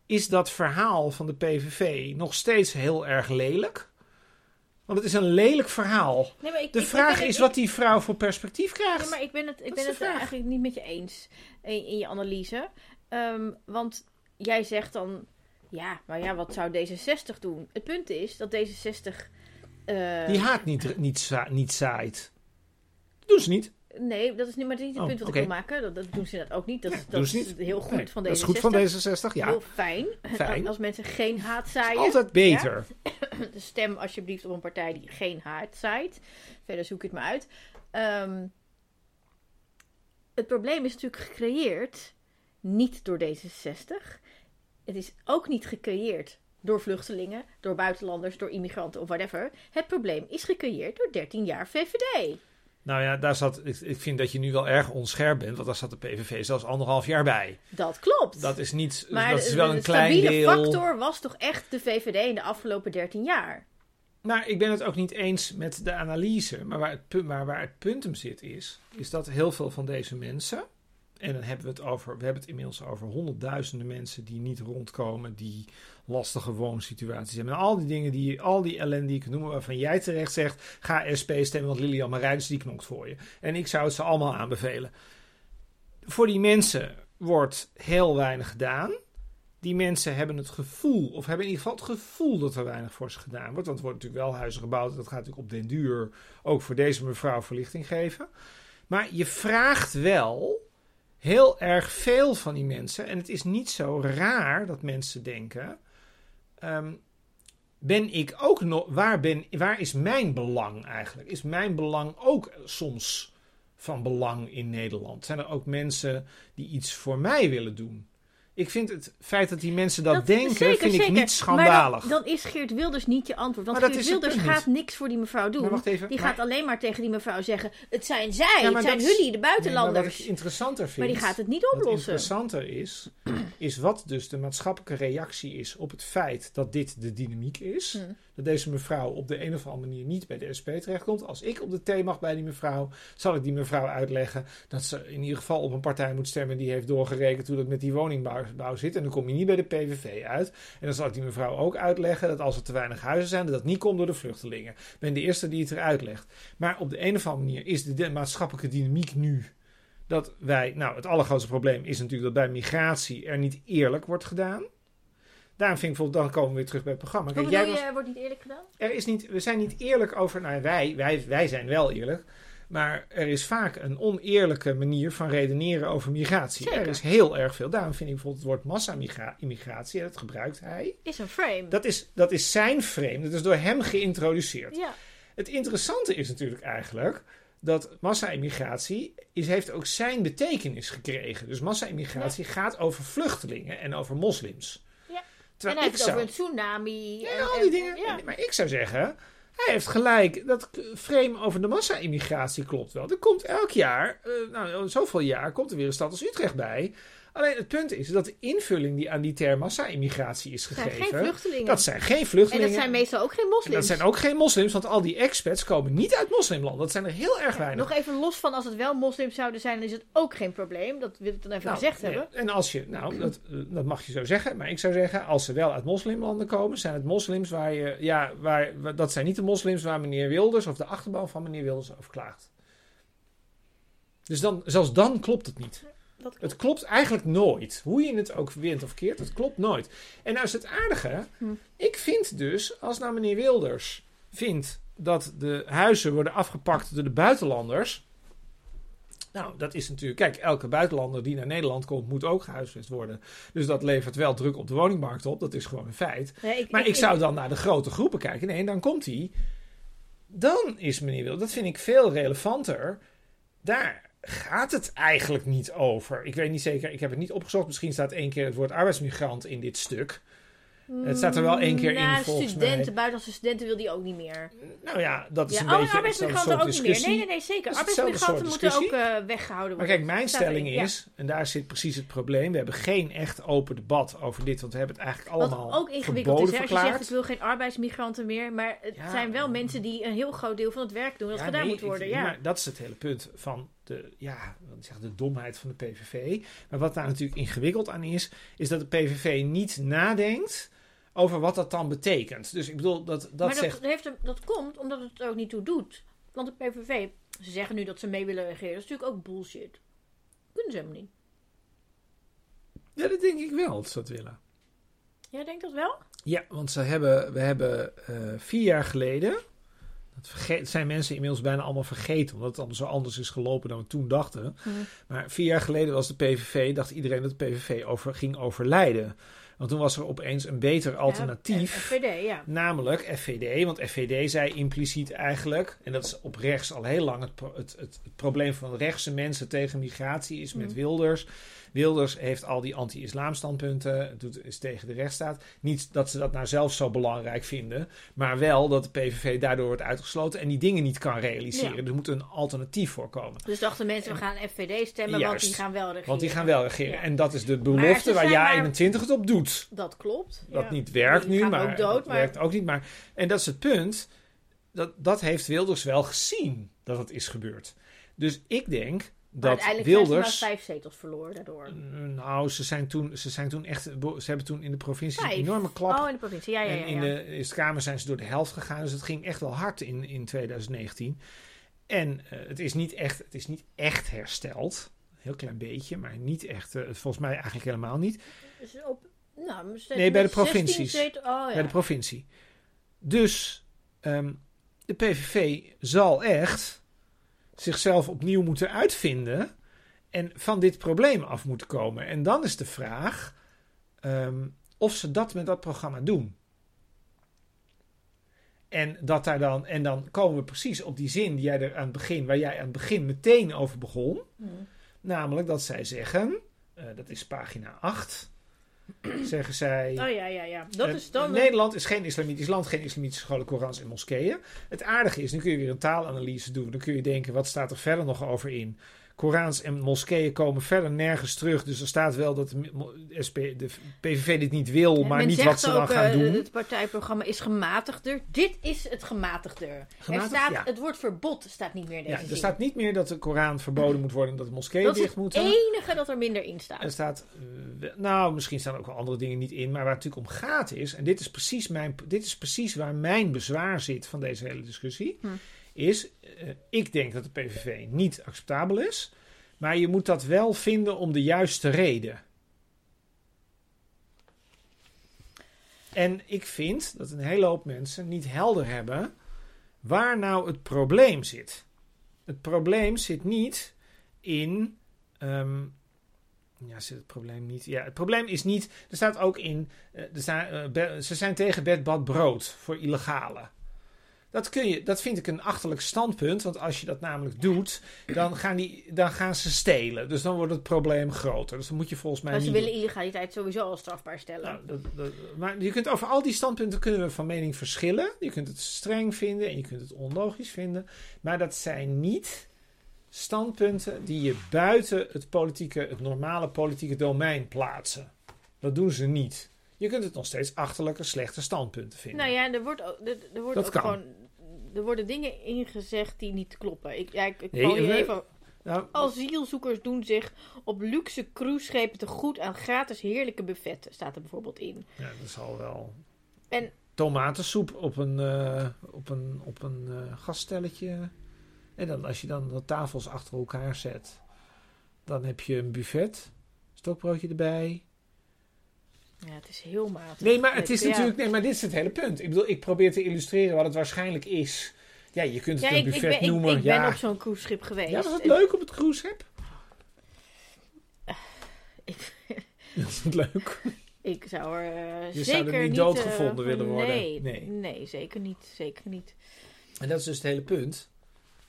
is dat verhaal van de PVV nog steeds heel erg lelijk. Want het is een lelijk verhaal. Nee, maar ik- De ik- vraag ik is wat die vrouw voor perspectief krijgt. Ja, maar ik ben het, ik ben het vraag. eigenlijk niet met je eens in, in je analyse. Ehm, want jij zegt dan, ja, maar ja, wat zou D66 doen? Het punt is dat D66... eh, Die haat niet, niet, niet zaait. Dat doen ze niet. Nee, dat is niet, maar dat is niet het Oh, punt wat ik wil maken. Dat, dat doen ze net ook niet. Dat, Nee, dat is niet. heel goed Nee, van D66. dat is goed van D66, ja. Heel fijn. Fijn. Als mensen geen haat zaaien. Altijd beter. Dus stem alsjeblieft op een partij die geen haat zaait. Verder zoek ik het maar uit. Ehm, het probleem is natuurlijk gecreëerd niet door D66. Het is ook niet gecreëerd door vluchtelingen, door buitenlanders, door immigranten of whatever. Het probleem is gecreëerd door 13 jaar VVD. Nou ja, daar zat, ik, ik vind dat je nu wel erg onscherp bent. Want daar zat de PVV zelfs anderhalf jaar bij. Dat klopt. Dat is niet. maar dat de, is wel de een klein stabiele deel. factor was toch echt de VVD in de afgelopen 13 jaar. Nou, ik ben het ook niet eens met de analyse. Maar waar het, maar waar het punt hem zit is, is dat heel veel van deze mensen. En dan hebben we het over, we hebben het inmiddels over honderdduizenden mensen die niet rondkomen, die lastige woonsituaties hebben. En al die dingen, die, al die ellende die ik noem, waarvan jij terecht zegt, ga SP stemmen, want Lilian Marijns die knokt voor je. En ik zou het ze allemaal aanbevelen. Voor die mensen wordt heel weinig gedaan. Die mensen hebben het gevoel, of hebben in ieder geval het gevoel dat er weinig voor ze gedaan wordt. Want er worden natuurlijk wel huizen gebouwd. Dat gaat natuurlijk op den duur ook voor deze mevrouw verlichting geven. Maar je vraagt wel heel erg veel van die mensen. En het is niet zo raar dat mensen denken: ehm, ben ik ook nog, waar, ben, waar is mijn belang eigenlijk? Is mijn belang ook soms van belang in Nederland? Zijn er ook mensen die iets voor mij willen doen? Ik vind het feit dat die mensen dat, denken, zeker, vind ik zeker. niet schandalig. Maar dan, dan is Geert Wilders niet je antwoord. Want Geert Wilders gaat niks voor die mevrouw doen. Maar wacht even, die maar- gaat alleen maar tegen die mevrouw zeggen: Het zijn zij, Ja, het zijn is- jullie, de Nee, buitenlanders. wat ik interessanter vind. maar die gaat het niet Wat oplossen. interessanter is, is wat dus de maatschappelijke reactie is op het feit dat dit de dynamiek is. Hm. Dat deze mevrouw op de een of andere manier niet bij de SP terechtkomt. Als ik op de thee mag bij die mevrouw, zal ik die mevrouw uitleggen dat ze in ieder geval op een partij moet stemmen die heeft doorgerekend hoe dat met die woningbouw zit. En dan kom je niet bij de PVV uit. En dan zal ik die mevrouw ook uitleggen dat als er te weinig huizen zijn, dat dat niet komt door de vluchtelingen. Ik ben de eerste die het eruit legt. Maar op de een of andere manier is de maatschappelijke dynamiek nu dat wij, nou, het allergrootste probleem is natuurlijk dat bij migratie er niet eerlijk wordt gedaan. Daarom vind ik bijvoorbeeld, dan komen we weer terug bij het programma. Hoe Kijk, jij was, je, wordt niet eerlijk gedaan? er is niet, we zijn niet eerlijk over, nou, wij, wij, wij zijn wel eerlijk. Maar er is vaak een oneerlijke manier van redeneren over migratie. Zeker. Er is heel erg veel. Daarom vind ik bijvoorbeeld het woord massa-immigratie, en dat gebruikt hij. Is een frame. Dat is, dat is zijn frame, dat is door hem geïntroduceerd. Ja. Het interessante is natuurlijk eigenlijk dat massa-immigratie heeft ook zijn betekenis gekregen. Dus massa-immigratie gaat over vluchtelingen en over moslims. En hij heeft het zou, over een tsunami. ja, en, al en- die dingen. ja. Maar ik zou zeggen, hij heeft gelijk. Dat frame over de massa-immigratie klopt wel. Er komt elk jaar, eh, nou, zoveel jaar, komt er weer een stad als Utrecht bij. Alleen het punt is dat de invulling die aan die term massa-immigratie is Het zijn gegeven... geen vluchtelingen. dat zijn geen en vluchtelingen. dat zijn meestal ook geen En moslims. dat zijn ook geen moslims, want al die expats komen niet uit moslimlanden. Dat zijn er heel erg weinig. Nog even los van als het wel moslims zouden zijn, dan is het ook geen probleem. Dat wil ik dan even Nou, gezegd nee, hebben. En als je, nou, dat, eh, dat mag je zo zeggen, maar ik zou zeggen, als ze wel uit moslimlanden komen, zijn het moslims waar je, ja, waar- dat zijn niet de moslims waar meneer Wilders of de achterban van meneer Wilders over klaagt. Dus dan, zelfs dan klopt het niet. Dat Het klopt eigenlijk nooit. Hoe je het ook wint of keert, het klopt nooit. En nou is het aardige. Hm. Ik vind dus, als nou meneer Wilders vindt dat de huizen worden afgepakt door de buitenlanders. Nou, dat is natuurlijk. Kijk, elke buitenlander die naar Nederland komt, moet ook gehuisvest worden. Dus dat levert wel druk op de woningmarkt op. Dat is gewoon een feit. Nee, Maar ik zou dan naar de grote groepen kijken. Nee, dan komt hij. Dan is meneer Wilders, dat vind ik veel relevanter. Daar gaat het eigenlijk niet over. Ik weet niet zeker, ik heb het niet opgezocht. Misschien staat één keer het woord arbeidsmigrant in dit stuk. Het staat er wel één keer in, Nou, volgens studenten, mij. buitenlandse studenten wil die ook niet meer. Nou ja, dat is Ja, een oh, beetje arbeidsmigranten ook niet meer. Nee, nee, nee, zeker. Arbeidsmigranten moeten ook eh, weggehouden Maar worden. kijk, mijn erin, stelling ja. is, en daar zit precies het probleem. We hebben geen echt open debat over dit, want we hebben het eigenlijk allemaal Wat ook ingewikkeld is, hè, als je zegt ik wil geen arbeidsmigranten meer, maar het Ja. zijn wel mensen die een heel groot deel van het werk doen dat gedaan nee, moet worden. ik- ja. Maar dat is het hele punt van de, ja, wat zeg, de domheid van de PVV. Maar wat daar natuurlijk ingewikkeld aan is, is dat de PVV niet nadenkt over wat dat dan betekent. Dus ik bedoel, dat, dat maar zegt... dat, heeft, dat komt omdat het er ook niet toe doet. Want de PVV, ze zeggen nu dat ze mee willen regeren. Dat is natuurlijk ook bullshit. Kunnen ze helemaal niet. Ja, dat denk ik wel, dat ze dat willen. Jij denkt dat wel? Ja, want ze hebben, we hebben eh, vier jaar geleden... Zijn mensen inmiddels bijna allemaal vergeten, omdat het allemaal zo anders is gelopen dan we toen dachten. Maar vier jaar geleden was de PVV, dacht iedereen dat de PVV over, ging overlijden. Want toen was er opeens een beter alternatief. Ja, FVD, ja. Namelijk FVD, want FVD zei impliciet eigenlijk, en dat is op rechts al heel lang het, pro- het, het, het probleem van rechtse mensen tegen migratie is met Mhm. Wilders. Wilders heeft al die anti-islam standpunten, doet, is tegen de rechtsstaat. Niet dat ze dat nou zelf zo belangrijk vinden, maar wel dat de PVV daardoor wordt uitgesloten en die dingen niet kan realiseren. Ja. Er moet een alternatief voorkomen. Dus dachten mensen, we gaan FVD stemmen, want die gaan wel regeren. Want die gaan wel regeren. En dat is de belofte waar zijn Ja maar- 21 het op doet. Dat klopt. Dat ja. niet werkt Die nu, maar ook dood, dat maar- werkt ook niet. Maar, en dat is het punt. Dat, dat heeft Wilders wel gezien dat het is gebeurd. Dus ik denk Maar dat uiteindelijk zijn Wilders. ze maar vijf zetels verloren daardoor. Nou, ze zijn toen, ze zijn toen echt. Ze hebben toen in de provincie Vijf. een enorme klap. Oh, in de provincie. Ja, ja, ja. en in de Eerste Kamer zijn ze door de helft gegaan. Dus het ging echt wel hard in, in 2019. En eh, het, is niet echt, het is niet echt hersteld. Een heel klein beetje, maar niet echt. eh, volgens mij eigenlijk helemaal niet. Dus op, nou, Nee, bij de met 16 provincies. oh, ja. bij de provincie. Dus ehm, de PVV zal echt zichzelf opnieuw moeten uitvinden en van dit probleem af moeten komen. En dan is de vraag ehm, of ze dat met dat programma doen. En, dat daar dan, en dan komen we precies op die zin die jij er aan het begin, waar jij aan het begin meteen over begon. Hm. Namelijk dat zij zeggen, eh, dat is pagina 8, zeggen zij. Oh ja, ja, ja. Dat Eh, is dan... Nederland is geen islamitisch land, geen islamitische scholen, Korans en moskeeën. Het aardige is, nu kun je weer een taalanalyse doen. Dan kun je denken, wat staat er verder nog over in? Korans en moskeeën komen verder nergens terug. Dus er staat wel dat de, SP, de PVV dit niet wil, Ja, maar niet wat ze dan gaan eh, doen. Het partijprogramma is gematigder. Dit is het gematigder. Gematigd, er staat, ja. Het woord verbod staat niet meer in deze Ja, er zin. staat niet meer dat de Koran verboden moet worden en dat de moskeeën dat is dicht het moeten. enige dat er minder in staat. Er staat, eh, nou, misschien staan er ook wel andere dingen niet in, maar waar het natuurlijk om gaat is, en dit is precies, mijn, dit is precies waar mijn bezwaar zit van deze hele discussie, Hm. is, ik denk dat de PVV niet acceptabel is, maar je moet dat wel vinden om de juiste reden. En ik vind dat een hele hoop mensen niet helder hebben waar nou het probleem zit. Het probleem zit niet in. ehm, ja, zit het probleem niet. Ja, het probleem is niet. Er staat ook in. eh, er eh, ze zijn tegen bed, bad, brood voor illegale. Dat, kun je, dat vind ik een achterlijk standpunt. Want als je dat namelijk doet, dan gaan, die, dan gaan ze stelen. Dus dan wordt het probleem groter. Dus dan moet je volgens mij Maar ze willen illegaliteit sowieso al strafbaar stellen. nou, dat, dat- maar je kunt over al die standpunten kunnen we van mening verschillen. Je kunt het streng vinden en je kunt het onlogisch vinden. Maar dat zijn niet standpunten die je buiten het politieke, het normale politieke domein plaatsen. Dat doen ze niet. Je kunt het nog steeds achterlijke, slechte standpunten vinden. Nou ja, er wordt ook, er, er wordt Dat ook kan. gewoon... Er worden dingen ingezegd die niet kloppen. Ik, ja, ik, Nee, even... Nou, Asielzoekers doen zich op luxe cruiseschepen te goed aan gratis heerlijke buffetten, staat er bijvoorbeeld in. ja, dat zal wel. En- Tomatensoep op een, eh, op een, op een eh. En dan, als je dan de tafels achter elkaar zet, dan heb je een buffet, stokbroodje erbij. Ja, het is heel matig. Nee, maar het is Ja. natuurlijk. Nee, maar dit is het hele punt. Ik bedoel, ik probeer te illustreren wat het waarschijnlijk is. Ja, je kunt het Ja, een ik, ik buffet ben, ik, noemen. ik ja. ben op zo'n cruiseschip geweest. ja, was het En- leuk op het cruiseschip? Ik, Dat is het leuk. ik zou er eh, Je zeker zou er niet doodgevonden eh, willen worden. Nee, Nee. nee. zeker niet. Zeker niet. En dat is dus het hele punt.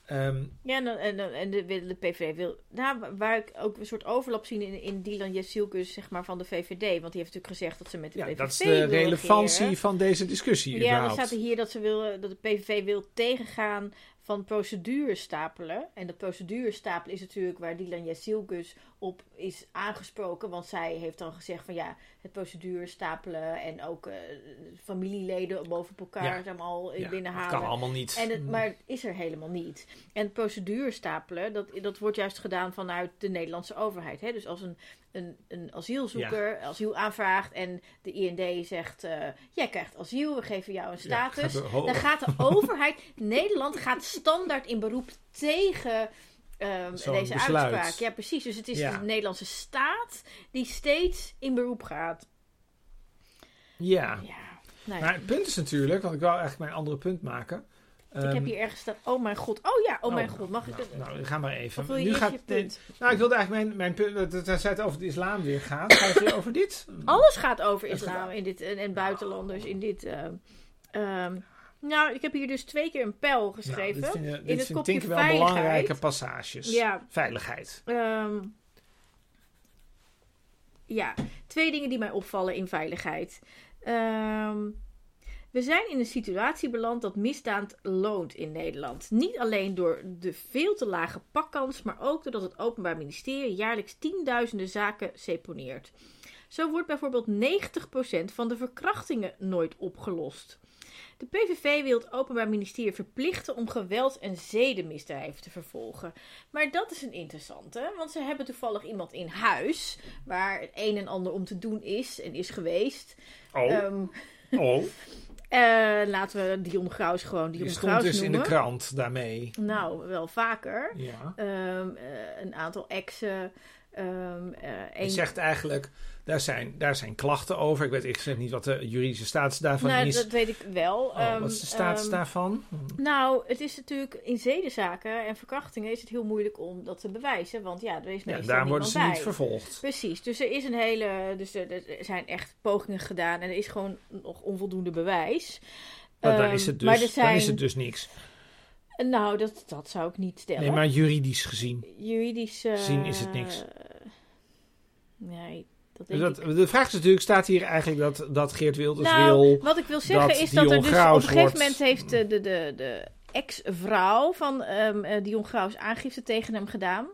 Ehm, Ja, en, de, de PVV wil... Nou, waar ik ook een soort overlap zie in, in Dylan Jezielkus, zeg maar, van de VVD. Want die heeft natuurlijk gezegd dat ze met de ja, PVV dat is de relevantie regeren. van deze discussie. Ja, dan staat er hier dat, ze wil, dat de PVV wil tegengaan van procedures stapelen. En dat procedure stapelen is natuurlijk waar Dylan Jasilgus op is aangesproken. Want zij heeft dan gezegd van ja, het procedure stapelen en ook eh, familieleden boven elkaar Ja. ja. allemaal Ja, dat binnenhalen. kan allemaal niet. En het, maar het is er helemaal niet. En procedure stapelen, dat, dat wordt juist gedaan vanuit de Nederlandse overheid. Hè? Dus als een, een, een asielzoeker asiel aanvraagt en de IND zegt... eh, jij krijgt asiel, we geven jou een Ja, status. gaat dan gaat de overheid... Nederland gaat standaard in beroep tegen... ehm, deze besluit. uitspraak. Ja, precies. Dus het is Ja. de Nederlandse staat die steeds in beroep gaat. Ja. Ja, nou ja. Maar het punt is natuurlijk, want ik wil eigenlijk mijn andere punt maken. Ik heb Ehm, hier ergens staan. Oh mijn god. Oh ja, oh, mijn oh, god. Mag ik nou, het? Nou, ga maar even. Of wil je nu gaat, je punt? Nou, ik wilde eigenlijk mijn, mijn punt, dat het over de islam weer gaat. Gaat het weer over dit? Alles gaat over islam in dit, en, en buitenlanders in dit. ehm, ehm, nou, ik heb hier dus twee keer een pijl geschreven. Nou, dit vind, in dit het kopje ik wel veiligheid. belangrijke passages. Ja. Veiligheid. Ehm, ja, twee dingen die mij opvallen in veiligheid. Ehm, we zijn in een situatie beland dat misdaad loont in Nederland. Niet alleen door de veel te lage pakkans, maar ook doordat het Openbaar Ministerie jaarlijks tienduizenden zaken seponeert. Zo wordt bijvoorbeeld 90% van de verkrachtingen nooit opgelost. De PVV wil het Openbaar Ministerie verplichten om geweld- en zedenmisdrijven te vervolgen. Maar dat is een interessante, want ze hebben toevallig iemand in huis waar het een en ander om te doen is en is geweest. Oh, Ehm, oh. Eh, laten we Dion Graus gewoon Die Dion stond Graus dus in noemen. de krant daarmee. Nou, wel vaker. Ja. Eh, een aantal exen. eh, Je een- zegt eigenlijk, daar zijn, daar zijn klachten over. Ik weet ik zeg niet wat de juridische status daarvan nou, is. dat weet ik wel. Oh, Ehm, wat is de status ehm, daarvan? Nou, het is natuurlijk in zedenzaken en verkrachtingen is het heel moeilijk om dat te bewijzen. Want ja, er is Ja, meestal daar worden ze bij. niet vervolgd. Precies, dus er is een hele. Dus er, er zijn echt pogingen gedaan en er is gewoon nog onvoldoende bewijs. Maar dan Ehm, is het dus, er zijn, is het dus niks. Nou, dat, dat zou ik niet stellen. Nee, maar juridisch gezien. Juridisch. eh, Gezien is het niks. Nee, dat Dus denk dat, ik. de vraag is natuurlijk, staat hier eigenlijk dat, dat Geert Wilders Nou, wil... wat ik wil zeggen dat is dat er Dion dus op Graus een gegeven wordt- moment heeft de, de, de, de ex-vrouw van ehm eh, Dion Graus aangifte tegen hem gedaan.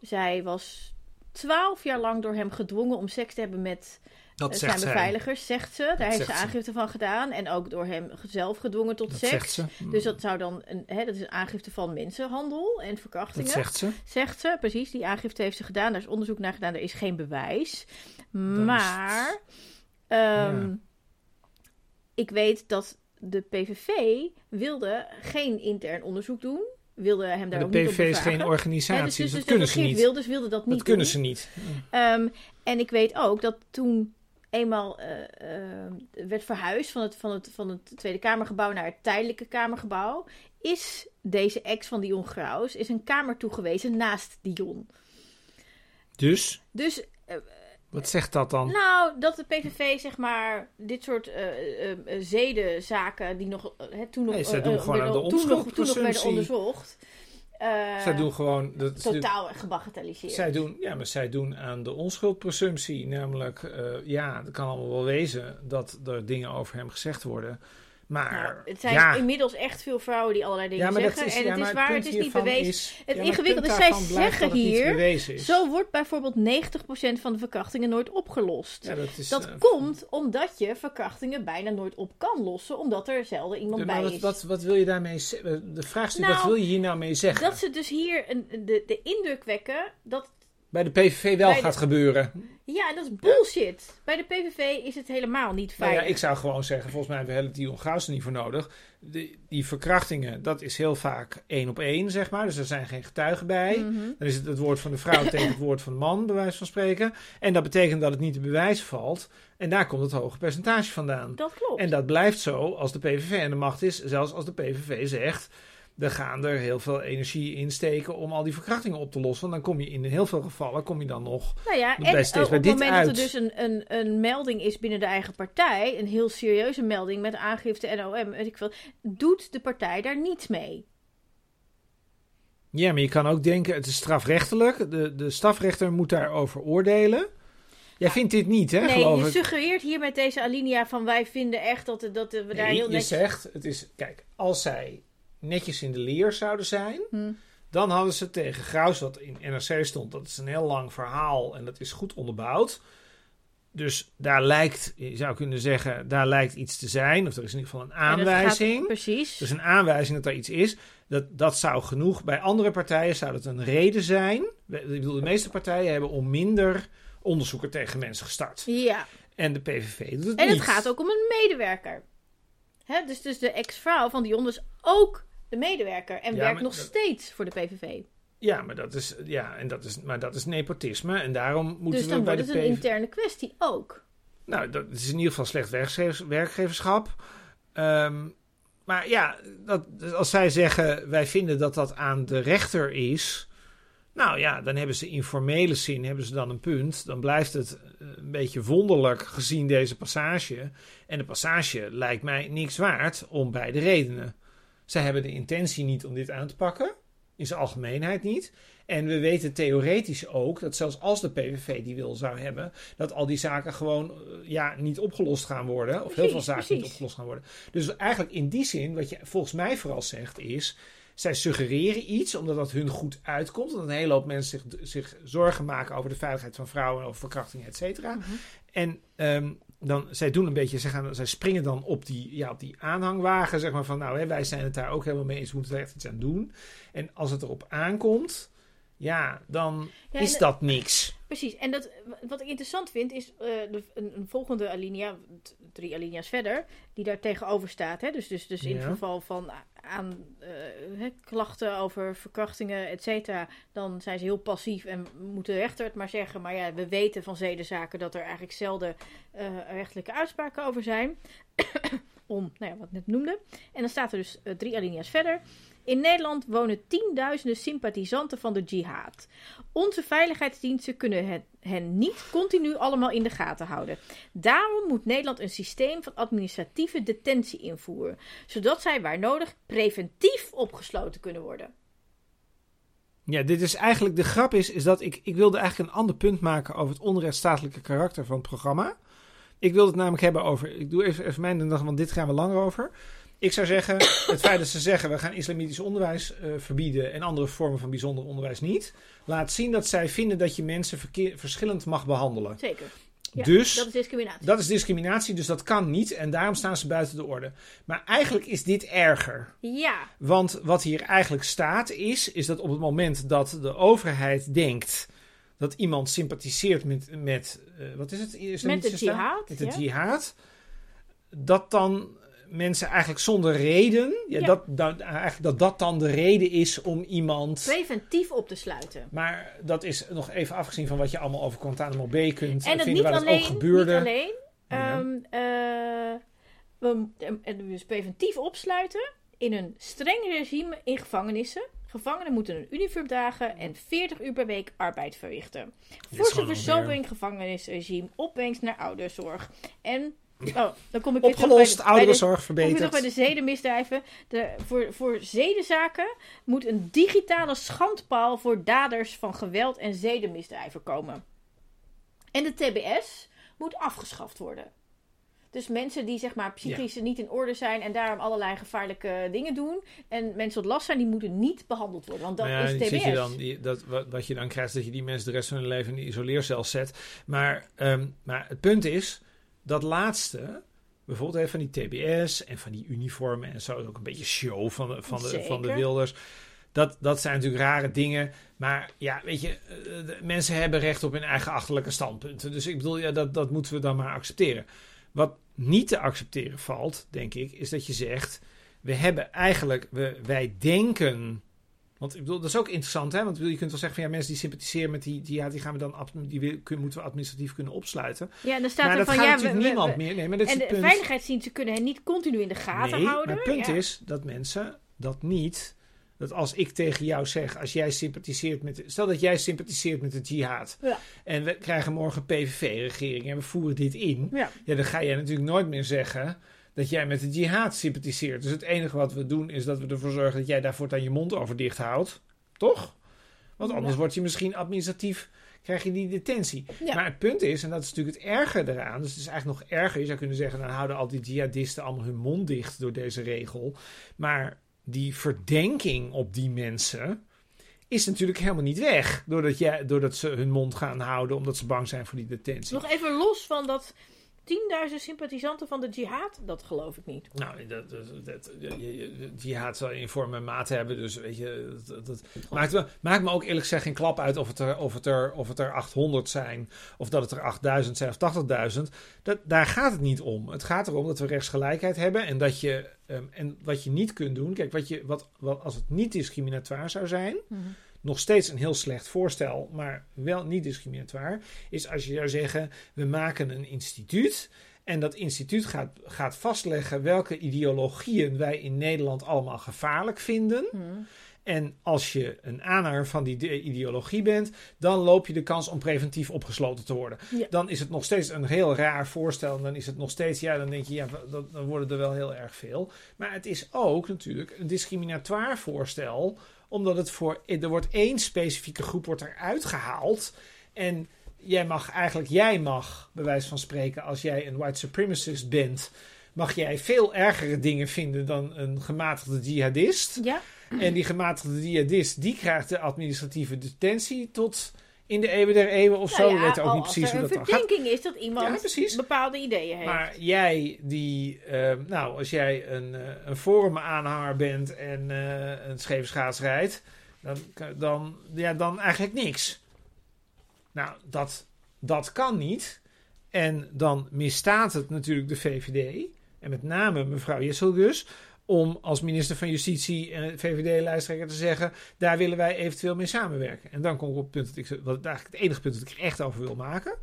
Zij was twaalf jaar lang door hem gedwongen om seks te hebben met Dat eh, zegt zijn zij. beveiligers, zegt ze. Daar heeft ze ze. aangifte van gedaan. En ook door hem zelf gedwongen tot Dat seks. zegt ze. Dus dat zou dan een, hè, dat is een aangifte van mensenhandel en dat verkrachtingen. zegt ze. Zegt ze, precies. Die aangifte heeft ze gedaan. Daar is onderzoek naar gedaan. Er is geen bewijs. Maar ehm, Ja. ik weet dat de PVV wilde geen intern onderzoek doen. Wilde hem daar Maar ook de niet op PVV is geen Hè, organisatie, dus, dus, dus, dat kunnen ze niet. Wilders wilde dat niet Dat kunnen doen. ze niet. Ehm, en ik weet ook dat toen eenmaal eh, eh, werd verhuisd van het, van, het, van het Tweede Kamergebouw naar het tijdelijke Kamergebouw, is deze ex van Dion Graus is een kamer toegewezen naast Dion. Dus, Dus eh, wat zegt dat dan? nou, dat de PVV zeg maar dit soort zedenzaken die nog hè, toen nog Nee, eh, doen gewoon aan de toen nog, toen nog werden onschuldspresumptie. onderzocht. Eh, zij doen gewoon... Dat, totaal gebagatelliseerd. Zij doen, ja, maar zij doen aan de onschuldpresumptie. Namelijk, eh, ja, het kan allemaal wel wezen dat er dingen over hem gezegd worden. Maar Nou, het zijn ja, inmiddels echt veel vrouwen die allerlei dingen ja, zeggen. is, en het is waar, het is niet bewezen. is- Het ingewikkelde is, zij zeggen hier. Zo wordt bijvoorbeeld 90% van de verkrachtingen nooit opgelost. Dat is, dat eh, komt omdat je verkrachtingen bijna nooit op kan lossen, omdat er zelden iemand bij wat, is. wat, wat wil je daarmee zeggen? De vraag is natuurlijk, Nou, wat wil je hier nou mee zeggen? Dat ze dus hier een, de, de indruk wekken dat. Bij de PVV wel de- gaat gebeuren. Ja, en dat is bullshit. Bij de PVV is het helemaal niet Nou veilig. ja, ik zou gewoon zeggen, volgens mij hebben we Dion Gauws er niet voor nodig. De, die verkrachtingen, dat is heel vaak één op één, zeg maar. Dus er zijn geen getuigen bij. Mhm. Dan is het het woord van de vrouw tegen het woord van de man, bij wijze van spreken. En dat betekent dat het niet te bewijzen valt. En daar komt het hoge percentage vandaan. Dat klopt. En dat blijft zo als de PVV aan de macht is. Zelfs als de PVV zegt, we gaan er heel veel energie in steken om al die verkrachtingen op te lossen. Want dan kom je in heel veel gevallen, kom je dan nog... Nou ja, en steeds bij op het dit moment dat uit. er dus een, een, een melding is binnen de eigen partij, een heel serieuze melding met aangifte NOM, weet ik veel, doet de partij daar niets mee. Ja, maar je kan ook denken, het is strafrechtelijk. De, de strafrechter moet daarover oordelen. Jij vindt dit niet, hè, nee, geloof je suggereert hier met deze alinea van wij vinden echt dat, dat we daar Nee, heel je netjes... zegt, het is, kijk, als zij netjes in de leer zouden zijn, Hm. dan hadden ze tegen Graus, wat in NRC stond, dat is een heel lang verhaal en dat is goed onderbouwd. Dus daar lijkt, je zou kunnen zeggen, daar lijkt iets te zijn, of er is in ieder geval een aanwijzing. precies. Dus een aanwijzing dat er iets is. Dat, dat zou genoeg. Bij andere partijen zou dat een reden zijn. Ik bedoel, de meeste partijen hebben om minder onderzoeken tegen mensen gestart. Ja, En de PVV doet het en niet. het gaat ook om een medewerker. Hè, dus, dus de ex-vrouw van Dion is ook de medewerker en Ja, werkt nog dat- steeds voor de PVV. Ja, maar dat is, ja, en dat is, maar dat is nepotisme. En daarom moeten Dus we dan bij wordt de het een interne kwestie ook. Nou, dat is in ieder geval slecht werkgevers- werkgeverschap. Ehm, maar ja, dat, dus als zij zeggen, wij vinden dat dat aan de rechter is... Nou ja, dan hebben ze in formele zin hebben ze dan een punt. Dan blijft het eh, een beetje wonderlijk gezien deze passage. En de passage lijkt mij niks waard om beide redenen. Zij hebben de intentie niet om dit aan te pakken. In zijn algemeenheid niet. En we weten theoretisch ook dat zelfs als de PVV die wil zou hebben, dat al die zaken gewoon eh, ja, niet opgelost gaan worden. Of heel veel zaken niet opgelost gaan worden. Dus eigenlijk in die zin, wat je volgens mij vooral zegt, is. Zij suggereren iets omdat dat hun goed uitkomt. Omdat een hele hoop mensen zich, zich zorgen maken over de veiligheid van vrouwen, over verkrachtingen, et cetera. Mhm. En ehm, dan, zij doen een beetje, zij, gaan, zij springen dan op die, ja, op die aanhangwagen, zeg maar van, nou, hè, wij zijn het daar ook helemaal mee eens, we moeten er echt iets aan doen. En als het erop aankomt, ja, dan Ja, is dat niks. Precies, en dat, wat ik interessant vind is eh, de, een, een volgende alinea, drie alinea's verder, die daar tegenover staat. Hè? Dus, dus, dus in Ja. het geval van aan eh, klachten over verkrachtingen, et cetera, dan zijn ze heel passief en moet de rechter het maar zeggen. Maar ja, we weten van zedenzaken dat er eigenlijk zelden eh, rechtelijke uitspraken over zijn. Om, nou ja, wat ik net noemde. En dan staat er dus drie alinea's verder. In Nederland wonen tienduizenden sympathisanten van de jihad. Onze veiligheidsdiensten kunnen hen, niet continu allemaal in de gaten houden. Daarom moet Nederland een systeem van administratieve detentie invoeren, zodat zij waar nodig preventief opgesloten kunnen worden. Ja, dit is eigenlijk, de grap is, is dat ik, ik wilde eigenlijk een ander punt maken over het onrechtsstatelijke karakter van het programma. Ik wilde het namelijk hebben over, ik doe even, even mijn dag, want dit gaan we langer over. Ik zou zeggen, het feit dat ze zeggen, we gaan islamitisch onderwijs eh, verbieden en andere vormen van bijzonder onderwijs niet, laat zien dat zij vinden dat je mensen verschillend mag behandelen. Zeker. Ja, dus dat is discriminatie. dat is discriminatie, dus dat kan niet en daarom staan ze buiten de orde. Maar eigenlijk is dit erger. Ja, Want wat hier eigenlijk staat is, is dat op het moment dat de overheid denkt dat iemand sympathiseert met, met eh, wat is het? Islamitische staat? jihad, Met de ja. jihad. Dat dan mensen eigenlijk zonder reden, ja, Ja. Dat, dat, eigenlijk dat dat dan de reden is om iemand... preventief op te sluiten. Maar dat is nog even afgezien van wat je allemaal over Guantanamo Bay kunt En dat vinden, waar dat alleen, ook gebeurde. niet alleen. Ja. ehm, eh, we eh, dus preventief opsluiten in een streng regime in gevangenissen. Gevangenen moeten een uniform dragen en 40 uur per week arbeid verrichten. Forse gewoon verzobering gevangenisregime, opbrengst naar ouderzorg. En, oh, dan kom ik weer Opgelost, de- bij de- ouderenzorg Kom je nog verbeterd. bij de zedenmisdrijven. De, voor, voor zedenzaken moet een digitale schandpaal voor daders van geweld en zedenmisdrijven komen. En de TBS moet afgeschaft worden. Dus mensen die zeg maar psychisch niet in orde zijn en daarom allerlei gevaarlijke dingen doen. En mensen tot last zijn, die moeten niet behandeld worden. Want dat ja, is TBS. Zit je dan, die, dat, wat, wat je dan krijgt, is dat je die mensen de rest van hun leven in een isoleercel zet. Maar, ehm, maar het punt is, dat laatste, bijvoorbeeld van die TBS en van die uniformen en zo, ook een beetje show van de, van de, van de wilders. Dat, dat zijn natuurlijk rare dingen. Maar ja, weet je, eh, de mensen hebben recht op hun eigen achterlijke standpunten. Dus ik bedoel, ja, dat, dat moeten we dan maar accepteren. Wat niet te accepteren valt, denk ik, is dat je zegt: we hebben eigenlijk, we, wij denken. Want ik bedoel, dat is ook interessant, hè? Want je kunt wel zeggen van ja, mensen die sympathiseren met die, die, ja, die gaan we dan, die moeten we administratief kunnen opsluiten. Ja, en dan staat maar er dat van gaat ja, natuurlijk we- niemand we- meer. Nee, maar dat is En het de punt. veiligheidsdiensten kunnen hen niet continu in de gaten nee, houden. maar het punt Ja. is dat mensen dat niet. Dat als ik tegen jou zeg, als jij sympathiseert met. Stel dat jij sympathiseert met de jihad. Ja. En we krijgen morgen PVV-regering en we voeren dit in. Ja. Ja, dan ga jij natuurlijk nooit meer zeggen dat jij met de jihad sympathiseert. Dus het enige wat we doen is dat we ervoor zorgen dat jij daar voortaan je mond over dicht houdt. Toch? Want anders Ja. word je misschien administratief, krijg je die detentie. Ja. Maar het punt is, en dat is natuurlijk het erge eraan, dus het is eigenlijk nog erger. Je zou kunnen zeggen, dan houden al die jihadisten allemaal hun mond dicht door deze regel. Maar die verdenking op die mensen is natuurlijk helemaal niet weg. Doordat, jij, doordat ze hun mond gaan houden omdat ze bang zijn voor die detentie. Nog even los van dat 10.000 sympathisanten van de jihad, dat geloof ik niet. Nou, dat, dat, jihad zal in vorm en maat hebben. Dus weet je, dat, dat maakt, me ook eerlijk gezegd geen klap uit of het, er, of, het er, of het er 800 zijn. Of dat het er 8000 zijn of 80.000. Dat, daar gaat het niet om. Het gaat erom dat we rechtsgelijkheid hebben. En, dat je, ehm, en wat je niet kunt doen. Kijk, wat je, wat, wat, als het niet discriminatoire zou zijn. Nog steeds een heel slecht voorstel, maar wel niet discriminatoire. Is als je zou zeggen: we maken een instituut. En dat instituut gaat, gaat vastleggen welke ideologieën wij in Nederland allemaal gevaarlijk vinden. En als je een aanhanger van die de- ideologie bent, dan loop je de kans om preventief opgesloten te worden. Ja. Dan is het nog steeds een heel raar voorstel. En dan is het nog steeds, ja, dan denk je, ja, dan, dan worden er wel heel erg veel. Maar het is ook natuurlijk een discriminatoire voorstel, omdat het voor, er wordt één specifieke groep wordt eruit gehaald. En jij mag eigenlijk, jij mag, bij wijze van spreken, als jij een white supremacist bent, mag jij veel ergere dingen vinden dan een gematigde jihadist. Ja, En die gematigde jihadist, die krijgt de administratieve detentie tot in de eeuwen der eeuwen of zo. Nou We ja, weten ook niet precies hoe een dat dan gaat. verdenking is dat iemand Ja, bepaalde ideeën heeft. Maar jij die, eh, nou, als jij een, eh, een forum-aanhanger bent en eh, een schaats rijdt, dan, dan, ja, dan eigenlijk niks. Nou, dat, dat kan niet. En dan misstaat het natuurlijk de VVD, en met name mevrouw Jesselgus, om als minister van Justitie en VVD-lijsttrekker te zeggen, daar willen wij eventueel mee samenwerken. En dan kom ik op het punt dat ik, wat eigenlijk het enige punt dat ik echt over wil maken.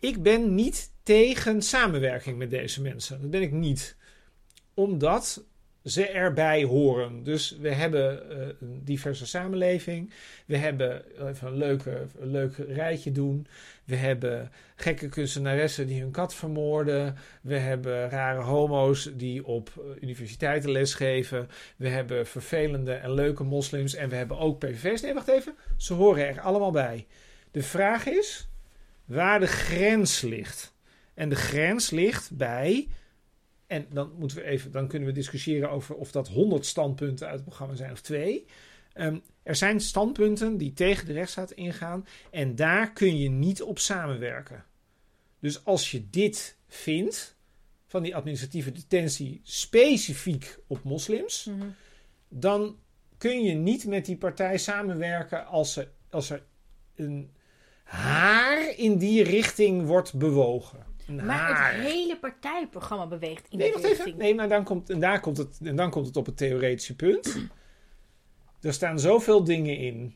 Ik ben niet tegen samenwerking met deze mensen. Dat ben ik niet. Omdat ze erbij horen. Dus we hebben eh, een diverse samenleving. We hebben even een, leuke, een leuk rijtje doen. We hebben gekke kunstenaressen die hun kat vermoorden. We hebben rare homo's die op eh, universiteiten lesgeven. We hebben vervelende en leuke moslims. En we hebben ook PVV's. Nee, wacht even. Ze horen er allemaal bij. De vraag is waar de grens ligt. En de grens ligt bij. En dan, moeten we even, dan kunnen we discussiëren over of dat 100 standpunten uit het programma zijn of twee. Ehm, er zijn standpunten die tegen de rechtsstaat ingaan. En daar kun je niet op samenwerken. Dus als je dit vindt, van die administratieve detentie specifiek op moslims, Mhm. dan kun je niet met die partij samenwerken als er, als er een haar in die richting wordt bewogen. Maar het hele partijprogramma beweegt in Nee, die even. richting. Nee, maar dan komt, en, daar komt het, en dan komt het op het theoretische punt. Er staan zoveel dingen in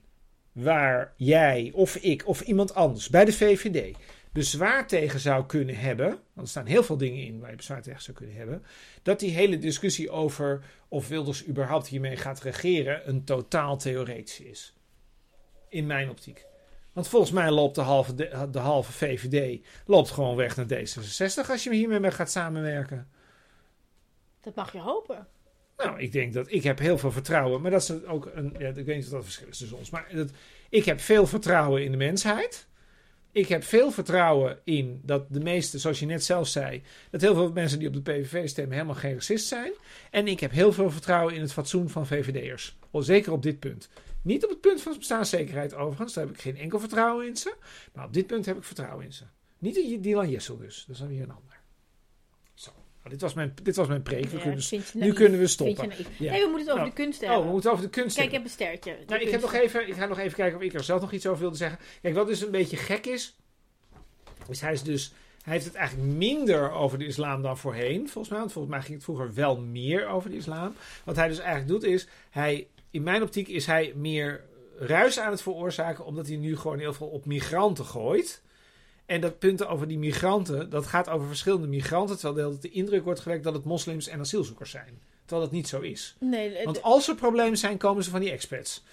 waar jij of ik of iemand anders bij de VVD bezwaar tegen zou kunnen hebben. Want er staan heel veel dingen in waar je bezwaar tegen zou kunnen hebben. Dat die hele discussie over of Wilders überhaupt hiermee gaat regeren een totaal theoretische is. In mijn optiek. Want volgens mij loopt de halve, de, de halve VVD loopt gewoon weg naar D66 als je hiermee mee gaat samenwerken. Dat mag je hopen. Nou, ik denk dat ik heb heel veel vertrouwen, maar dat is ook een. Ja, ik weet niet of dat verschil is tussen ons, maar dat, ik heb veel vertrouwen in de mensheid. Ik heb veel vertrouwen in dat de meeste, zoals je net zelf zei, dat heel veel mensen die op de PVV stemmen helemaal geen racist zijn. En ik heb heel veel vertrouwen in het fatsoen van VVD'ers. Zeker op dit punt. Niet op het punt van bestaanszekerheid overigens, daar heb ik geen enkel vertrouwen in ze. Maar op dit punt heb ik vertrouwen in ze. Niet in Dylan Jessel dus, dat is dan weer een ander. Zo, nou, dit, was mijn, dit was mijn preek. We Ja, kunnen, nu kunnen we stoppen. Ja. Nee, we moeten het over Nou, de kunst Oh, hebben. we moeten over de kunst Kijk, ik heb een sterrtje. De Nou, ik, heb nog even, ik ga nog even kijken of ik er zelf nog iets over wilde zeggen. Kijk, wat dus een beetje gek is, is hij is dus... Hij heeft het eigenlijk minder over de islam dan voorheen, volgens mij. Want volgens mij ging het vroeger wel meer over de islam. Wat hij dus eigenlijk doet is, hij, in mijn optiek is hij meer ruis aan het veroorzaken, omdat hij nu gewoon heel veel op migranten gooit. En dat punten over die migranten, dat gaat over verschillende migranten, terwijl de de indruk wordt gewekt dat het moslims en asielzoekers zijn. Terwijl dat niet zo is. Nee, Want als er problemen zijn, komen ze van die expats.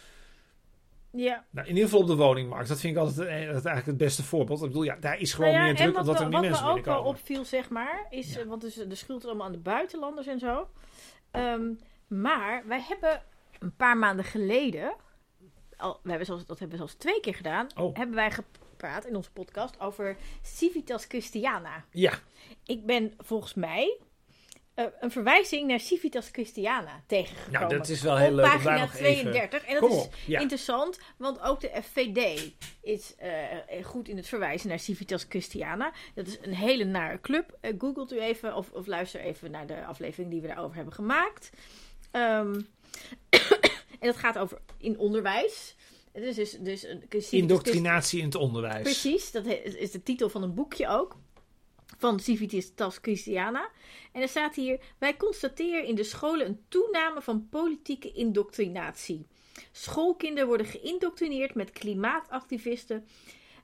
ja. Nou, in ieder geval op de woningmarkt. Dat vind ik altijd eh, dat eigenlijk het beste voorbeeld. Ik bedoel, ja, daar is gewoon Nou ja, meer druk wat, omdat er me- meer wat mensen me ook wel binnenkomen. opviel, zeg maar, is, Ja. want dus de schuld is allemaal aan de buitenlanders en zo. Ehm, maar wij hebben een paar maanden geleden, al, we hebben zelfs, dat hebben we zelfs twee keer gedaan, Oh. hebben wij gepraat in onze podcast over Civitas Christiana. Ja, Ik ben volgens mij eh, een verwijzing naar Civitas Christiana tegengekomen. nou, dat is wel heel op leuk pagina nog even... 32. En dat Kom is ja. interessant, want ook de FVD is eh, goed in het verwijzen naar Civitas Christiana. Dat is een hele nare club. Eh, googelt u even of, of luister even naar de aflevering die we daarover hebben gemaakt. Ehm, en dat gaat over in onderwijs. Dus, dus een Civitas Indoctrinatie in het onderwijs. Precies, dat is de titel van een boekje ook. Van Civitas Christiana. En er staat hier: Wij constateren in de scholen een toename van politieke indoctrinatie. Schoolkinderen worden geïndoctrineerd met klimaatactivisten,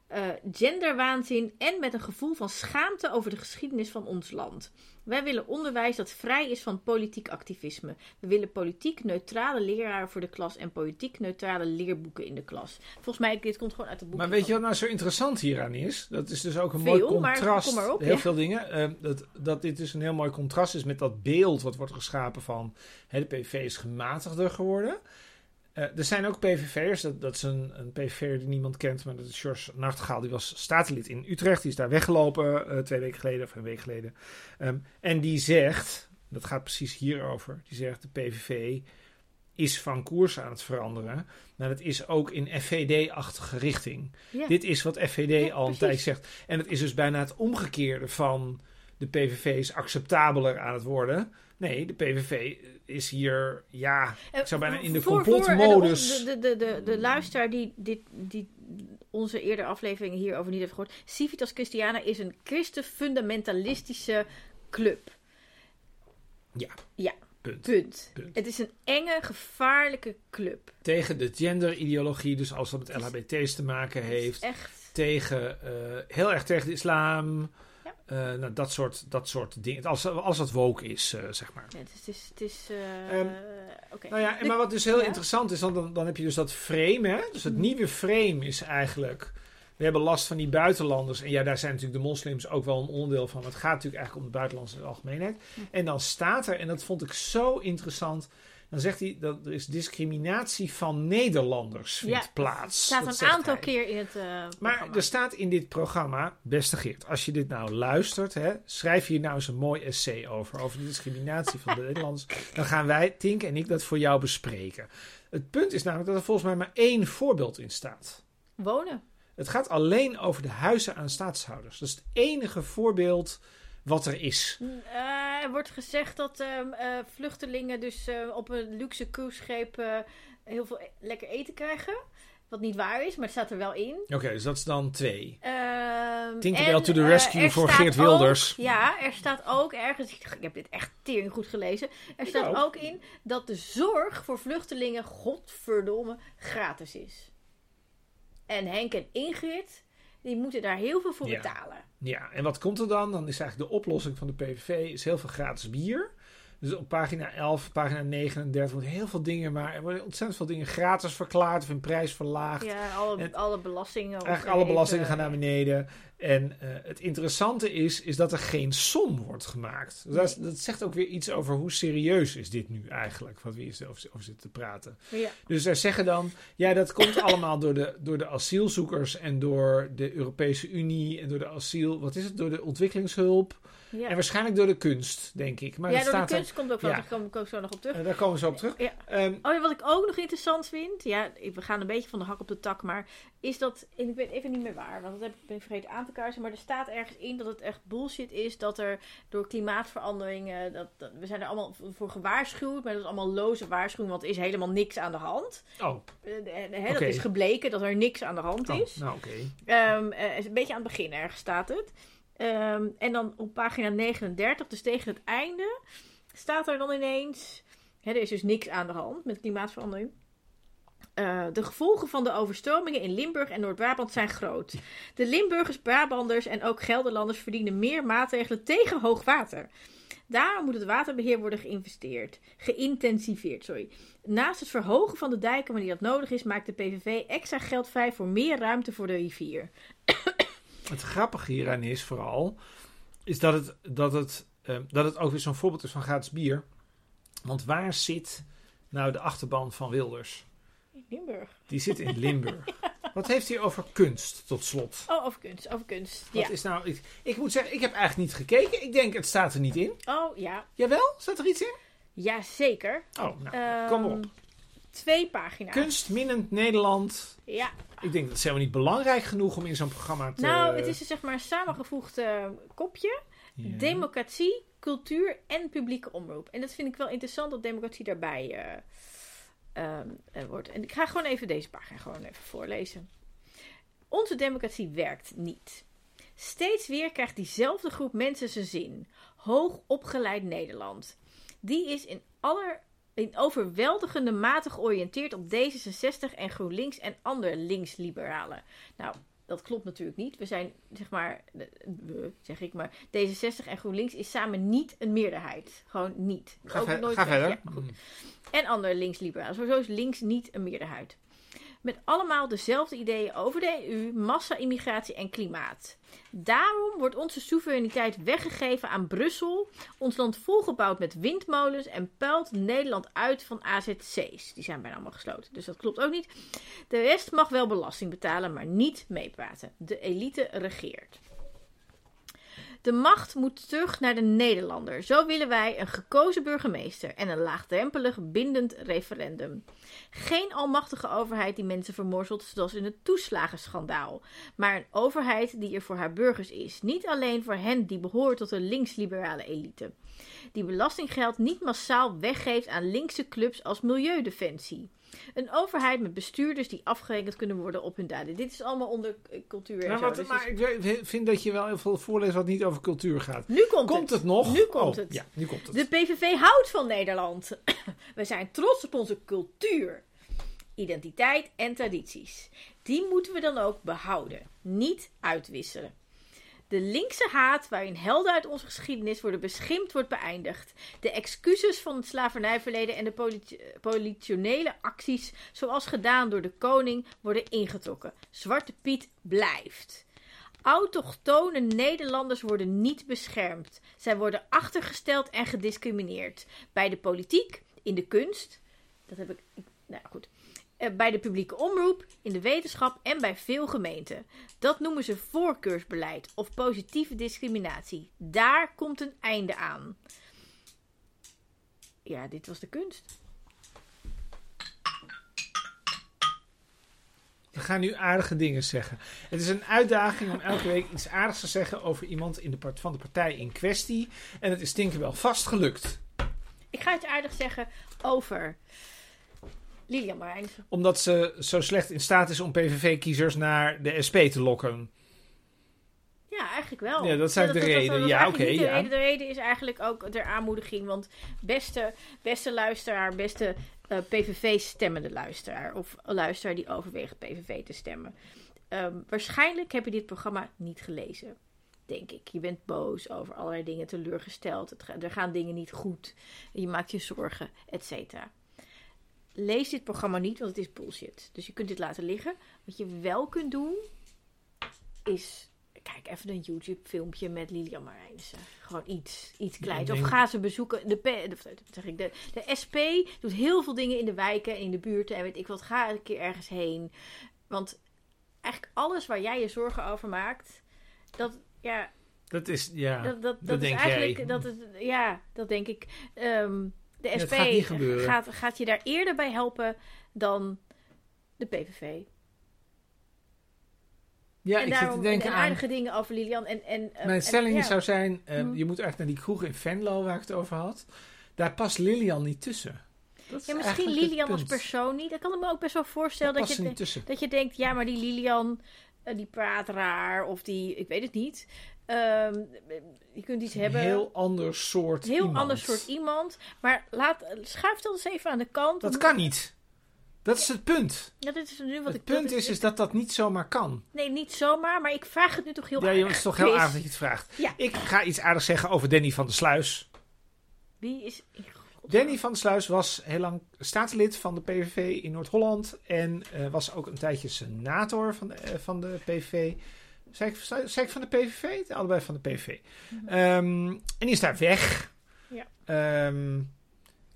eh, genderwaanzin en met een gevoel van schaamte over de geschiedenis van ons land. Wij willen onderwijs dat vrij is van politiek activisme. We willen politiek neutrale leraren voor de klas en politiek neutrale leerboeken in de klas. Volgens mij, dit komt gewoon uit het boek. Maar weet je wat nou zo interessant hieraan is? Dat is dus ook een Veel, mooi maar contrast. kom maar op, heel ja. veel dingen. eh, dat, dat dit dus een heel mooi contrast is met dat beeld wat wordt geschapen van... Hè, de PVV is gematigder geworden. Eh, er zijn ook PVV'ers, dat, dat is een, een PVV'er die niemand kent, maar dat is George Nachtegaal. Die was statenlid in Utrecht, die is daar weggelopen eh, twee weken geleden of een week geleden. Ehm, en die zegt, dat gaat precies hierover, die zegt de PVV is van koers aan het veranderen. Maar dat is ook in FVD-achtige richting. Ja. Dit is wat FVD Ja, al een tijd zegt. En het is dus bijna het omgekeerde van de PVV is acceptabeler aan het worden. Nee, de PVV is hier, ja, Eh, ik zou bijna in de voor- voor, complotmodus. eh, De, de, de, de, luisteraar die, dit, die onze eerdere afleveringen hierover niet heeft gehoord. Civitas Christiana is een christenfundamentalistische club. Ja, Ja. punt. Punt. Punt. Het is een enge, gevaarlijke club. Tegen de genderideologie, dus als dat met LHBT's te maken heeft. echt. Tegen, eh, heel erg tegen de islam. Eh, nou, dat soort, dat soort dingen. Als, als het woke is, eh, zeg maar. Ja, het is. Het is, eh, Ehm. Nou ja, maar wat dus heel ja. interessant is, dan, dan heb je dus dat frame, hè? Dus het Mhm. nieuwe frame is eigenlijk... We hebben last van die buitenlanders. En ja, daar zijn natuurlijk de moslims ook wel een onderdeel van. Maar het gaat natuurlijk eigenlijk om de buitenlanders in de algemeenheid. Hm. En dan staat er, en dat vond ik zo interessant... Dan zegt hij dat er is discriminatie van Nederlanders vindt Ja, plaats. Staat Dat een aantal hij. keer in het. eh, Maar programma. er staat in dit programma, beste Geert, als je dit nou luistert, hè, schrijf hier nou eens een mooi essay over, over de discriminatie van de Nederlanders. Dan gaan wij, Tink en ik, dat voor jou bespreken. Het punt is namelijk dat er volgens mij maar één voorbeeld in staat. Wonen. Het gaat alleen over de huizen aan staatshouders. Dat is het enige voorbeeld wat er is. Eh, er wordt gezegd dat ehm, eh, vluchtelingen dus eh, op een luxe cruiseschip eh, heel veel e- lekker eten krijgen. Wat niet waar is, maar het staat er wel in. Oké, dus dat is dan twee. Ehm, Tinkerbell to the eh, rescue voor Geert Wilders. ook- ja, er staat ook ergens, ik heb dit echt tering goed gelezen. Er Ik staat ook. ook in dat de zorg voor vluchtelingen godverdomme gratis is. En Henk en Ingrid, die moeten daar heel veel voor Ja. betalen. Ja, en wat komt er dan? Dan is eigenlijk de oplossing van de PVV is heel veel gratis bier. Dus op pagina 11, pagina 39 worden heel veel dingen, maar er worden ontzettend veel dingen gratis verklaard of in prijs verlaagd. Ja, alle, En- alle belastingen. Eigenlijk alle belastingen gaan naar beneden. En eh, het interessante is, is dat er geen som wordt gemaakt. Dus dat, is- dat zegt ook weer iets over hoe serieus is dit nu eigenlijk, wat we hier over, over zitten te praten. Ja. Dus zij zeggen dan, ja, dat komt allemaal door de, door de asielzoekers en door de Europese Unie en door de asiel, wat is het, door de ontwikkelingshulp Ja. en waarschijnlijk door de kunst, denk ik. Maar ja, door de er- kunst komt ook wel. Ja. Daar kom ik ook zo nog op terug. daar komen we zo op terug. Ja. Ehm, Oh ja, wat ik ook nog interessant vind, ja, we gaan een beetje van de hak op de tak, maar is dat, en ik weet even niet meer waar, want dat heb ik ben ik vergeten aan te kaarten, maar er staat ergens in dat het echt bullshit is dat er door klimaatveranderingen, dat, dat- we zijn er allemaal voor gewaarschuwd, maar dat is allemaal loze waarschuwing, want er is helemaal niks aan de hand. oh, Eh, eh. Dat is gebleken dat er niks aan de hand oh, is. nou oké. Ehm, eh, een beetje aan het begin ergens staat het. Ehm, en dan op pagina 39, dus tegen het einde, staat er dan ineens... Hè, er is dus niks aan de hand met klimaatverandering. Eh, de gevolgen van de overstromingen in Limburg en Noord-Brabant zijn groot. De Limburgers, Brabanders en ook Gelderlanders verdienen meer maatregelen tegen hoogwater. Daarom moet het waterbeheer worden geïnvesteerd, geïntensiveerd. Sorry. Naast het verhogen van de dijken wanneer dat nodig is, maakt de PVV extra geld vrij voor meer ruimte voor de rivier. Het grappige hieraan is vooral, is dat het, dat het, ehm, dat het ook weer zo'n voorbeeld is van gratis bier. Want waar zit nou de achterban van Wilders? In Limburg. Die zit in Limburg. Wat heeft hij over kunst, tot slot? Oh, over kunst, over kunst. Wat Ja. is nou, ik, ik moet zeggen, ik heb eigenlijk niet gekeken. Ik denk, het staat er niet in. Oh, ja. Jawel, staat er iets in? Ja, zeker. Oh, nou, Ehm, kom op. Twee pagina's. Kunstminnend Nederland. Ja. Ik denk dat is helemaal niet belangrijk genoeg om in zo'n programma te... Nou, het is dus zeg maar een samengevoegd kopje. Ja. Democratie, cultuur en publieke omroep. En dat vind ik wel interessant dat democratie daarbij eh, ehm, eh, wordt. En ik ga gewoon even deze pagina gewoon even voorlezen. Onze democratie werkt niet. Steeds weer krijgt diezelfde groep mensen zijn zin. Hoog opgeleid Nederland. Die is in, aller, in overweldigende mate georiënteerd op D66 en GroenLinks en andere linksliberalen. Nou, dat klopt natuurlijk niet. We zijn, zeg maar, we, zeg ik maar, D66 en GroenLinks is samen niet een meerderheid. Gewoon niet. Ga, Ook nooit ga verder. Ja, goed. En andere linksliberalen. Sowieso is links niet een meerderheid. Met allemaal dezelfde ideeën over de EU, massa-immigratie en klimaat. Daarom wordt onze soevereiniteit weggegeven aan Brussel, ons land volgebouwd met windmolens en puilt Nederland uit van AZC's. Die zijn bijna allemaal gesloten, dus dat klopt ook niet. De rest mag wel belasting betalen, maar niet meepraten. De elite regeert. De macht moet terug naar de Nederlander. Zo willen wij een gekozen burgemeester en een laagdrempelig bindend referendum. Geen almachtige overheid die mensen vermorzelt, zoals in het toeslagenschandaal. Maar een overheid die er voor haar burgers is. Niet alleen voor hen die behoren tot de linksliberale elite. Die belastinggeld niet massaal weggeeft aan linkse clubs als Milieudefensie. Een overheid met bestuurders die afgerekend kunnen worden op hun daden. Dit is allemaal onder cultuur en Nou, zo. wat, Dus maar is- ik vind dat je wel heel veel voorleest wat niet over cultuur gaat. nu komt, Komt het nog? Nu komt Oh, het. Ja, nu komt het. De PVV houdt van Nederland. We zijn trots op onze cultuur, identiteit en tradities. Die moeten we dan ook behouden, niet uitwisselen. De linkse haat waarin helden uit onze geschiedenis worden beschimpt, wordt beëindigd. De excuses van het slavernijverleden en de politi- politionele acties, zoals gedaan door de koning, worden ingetrokken. Zwarte Piet blijft. Autochtone Nederlanders worden niet beschermd. Zij worden achtergesteld en gediscrimineerd. Bij de politiek, in de kunst, dat heb ik- Nou goed. Eh, Bij de publieke omroep, in de wetenschap en bij veel gemeenten. Dat noemen ze voorkeursbeleid of positieve discriminatie. Daar komt een einde aan. Ja, dit was de kunst. We gaan nu aardige dingen zeggen. Het is een uitdaging om elke week iets aardigs te zeggen over iemand in de part van de partij in kwestie. En het is Tinkerbell vast gelukt. Ik ga iets aardigs zeggen over Lilian Marijnissen. Omdat ze zo slecht in staat is om PVV-kiezers naar de SP te lokken. Ja, eigenlijk wel. Ja, dat is eigenlijk de reden. Ja, oké, de ja. reden. De reden is eigenlijk ook ter aanmoediging. Want beste, beste luisteraar, beste eh, PVV-stemmende luisteraar. Of luisteraar die overweegt PVV te stemmen. ehm, waarschijnlijk heb je dit programma niet gelezen. denk ik. Je bent boos over allerlei dingen, teleurgesteld. Het, er gaan dingen niet goed. Je maakt je zorgen, et cetera. Lees dit programma niet, want het is bullshit. Dus je kunt dit laten liggen. Wat je wel kunt doen, is... Kijk even een YouTube-filmpje met Lilian Marijnissen. Gewoon iets, iets kleins. Of ga ze bezoeken. De, zeg ik, de, de SP doet heel veel dingen in de wijken en in de buurten. En weet ik wat, ga een keer ergens heen. Want eigenlijk alles waar jij je zorgen over maakt... Dat, ja, Dat is, ja, dat, dat, dat dat is denk eigenlijk, jij. dat is, ja, dat denk ik. Ehm, de SP gaat gaat, gaat je daar eerder bij helpen dan de PVV. ja en ik zit daarom te denken en aan... aardige dingen over Lilian. En, en, eh, Mijn en- stelling ja. zou zijn, eh, Mhm. je moet echt naar die kroeg in Venlo waar ik het over had. Daar past Lilian niet tussen. Dat Ja, misschien Lilian als persoon niet. Ik kan ik me ook best wel voorstellen dat past je, dat je denkt, ja, maar die Lilian, eh, die praat raar. Of die, ik weet het niet. Ehm, je kunt iets hebben. Een heel ander soort heel iemand. ander soort iemand. Maar laat, schuif dat eens even aan de kant. Dat kan niet. Dat is het punt. Ja, dit is nu wat Het ik, punt is, is dat dat niet zomaar kan. Nee, niet zomaar, maar ik vraag het nu toch heel Ja, aardig. het is toch heel aardig dat je het vraagt. Ja. Ik ga iets aardigs zeggen over Danny van der Sluis. Wie is... Danny van der Sluis was heel lang staatslid van de PVV in Noord-Holland. En eh, was ook een tijdje senator van de, eh, van de PVV. Ik, ik van de PVV? Allebei van de PVV. Ehm, en die is daar weg. Ja. Ehm,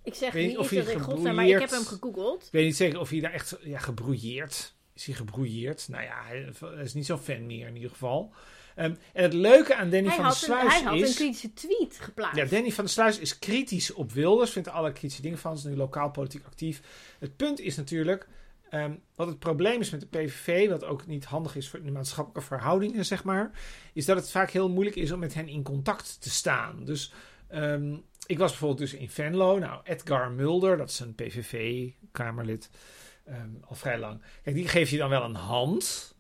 Ik zeg niet of is hij dat maar ik heb hem gegoogeld. ik weet niet zeker of hij daar echt ja, gebrouilleerd is. hij gebrouilleerd? Nou ja, hij, hij is niet zo'n fan meer in ieder geval. Ehm, en het leuke aan Danny Hij van der had, een, Sluis hij had is... een kritische tweet geplaatst. Ja, Danny van der Sluis is kritisch op Wilders. Vindt alle kritische dingen van. Is nu lokaal politiek actief. Het punt is natuurlijk. Ehm, wat het probleem is met de PVV. Wat ook niet handig is voor de maatschappelijke verhoudingen, zeg maar. Is dat het vaak heel moeilijk is om met hen in contact te staan. Dus ehm, ik was bijvoorbeeld dus in Venlo. Nou, Edgar Mulder, dat is een PVV-kamerlid. ehm, al vrij lang. Kijk, die geeft je dan wel een hand.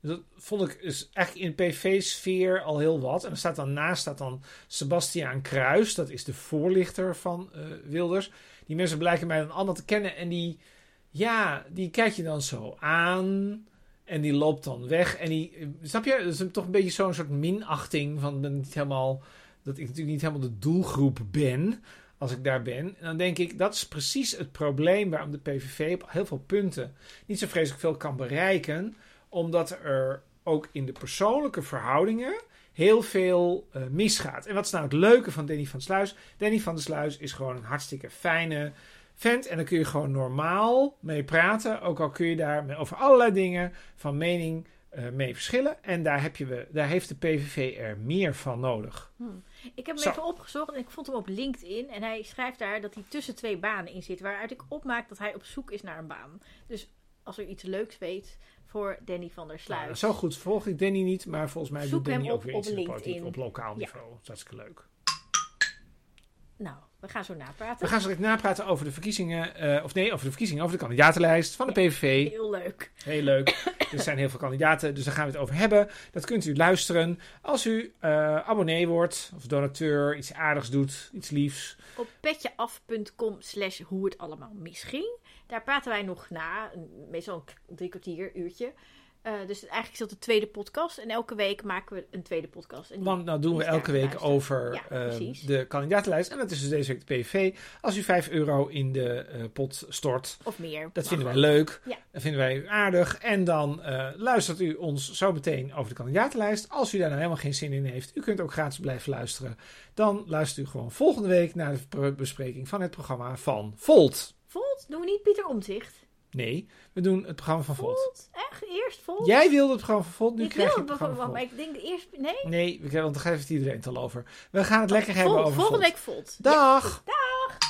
Dus dat vond ik is eigenlijk in de PV-sfeer al heel wat. En er staat dan naast staat dan Sebastiaan Kruis. Dat is de voorlichter van eh, Wilders. Die mensen blijken mij dan allemaal te kennen. En die, ja, die kijk je dan zo aan. En die loopt dan weg. En die, snap je? Dat is toch een beetje zo'n soort minachting. Van ben niet helemaal, dat ik natuurlijk niet helemaal de doelgroep ben. Als ik daar ben. En dan denk ik, dat is precies het probleem waarom de PVV op heel veel punten niet zo vreselijk veel kan bereiken. Omdat er ook in de persoonlijke verhoudingen heel veel eh, misgaat. En wat is nou het leuke van Danny van Sluis? Danny van der Sluis is gewoon een hartstikke fijne vent. En dan kun je gewoon normaal mee praten. Ook al kun je daar over allerlei dingen van mening eh, mee verschillen. En daar, heb je, we- daar heeft de PVV er meer van nodig. Ik heb hem Zo. even opgezocht en ik vond hem op LinkedIn. En hij schrijft daar dat hij tussen twee banen in zit. Waaruit ik opmaak dat hij op zoek is naar een baan. Dus als er iets leuks weet voor Danny van der Sluis. Nou, zo goed volg ik Danny niet. Maar volgens mij Zoek doet Danny hem ook op- weer op iets in de LinkedIn. politiek op lokaal Ja. niveau. Dat is hartstikke leuk. Nou, we gaan zo napraten. We gaan straks napraten over de verkiezingen. eh, of nee, over de verkiezingen, over de kandidatenlijst van de PVV. Heel leuk. Heel leuk. er zijn heel veel kandidaten, dus daar gaan we het over hebben. Dat kunt u luisteren als u eh, abonnee wordt of donateur, iets aardigs doet, iets liefs. Op petjeaf.com slash hoe het allemaal misging. Daar praten wij nog na. Meestal een drie kwartier, uurtje. Eh, dus eigenlijk is dat de tweede podcast. En elke week maken we een tweede podcast. En Want nou doen we elke week over Ja, eh, precies. de kandidatenlijst. En dat is dus deze week de PVV. Als u 5 euro in de eh, pot stort, Of meer. dat vinden wij leuk. Ja. Dat vinden wij aardig. En dan eh, luistert u ons zo meteen over de kandidatenlijst. Als u daar nou helemaal geen zin in heeft, u kunt ook gratis blijven luisteren. Dan luistert u gewoon volgende week naar de bespreking van het programma van Volt. Volt? Doen we niet Pieter Omtzigt? Nee, we doen het programma van Volt. Volt? Echt? Eerst Volt? Jij wilde het programma van Volt, nu ik krijg je wil het het programma van maar ik denk eerst... Nee? Nee, we- want daar heeft iedereen het al over. We gaan het lekker hebben over volgende Volt. week Volt. Dag! Ja,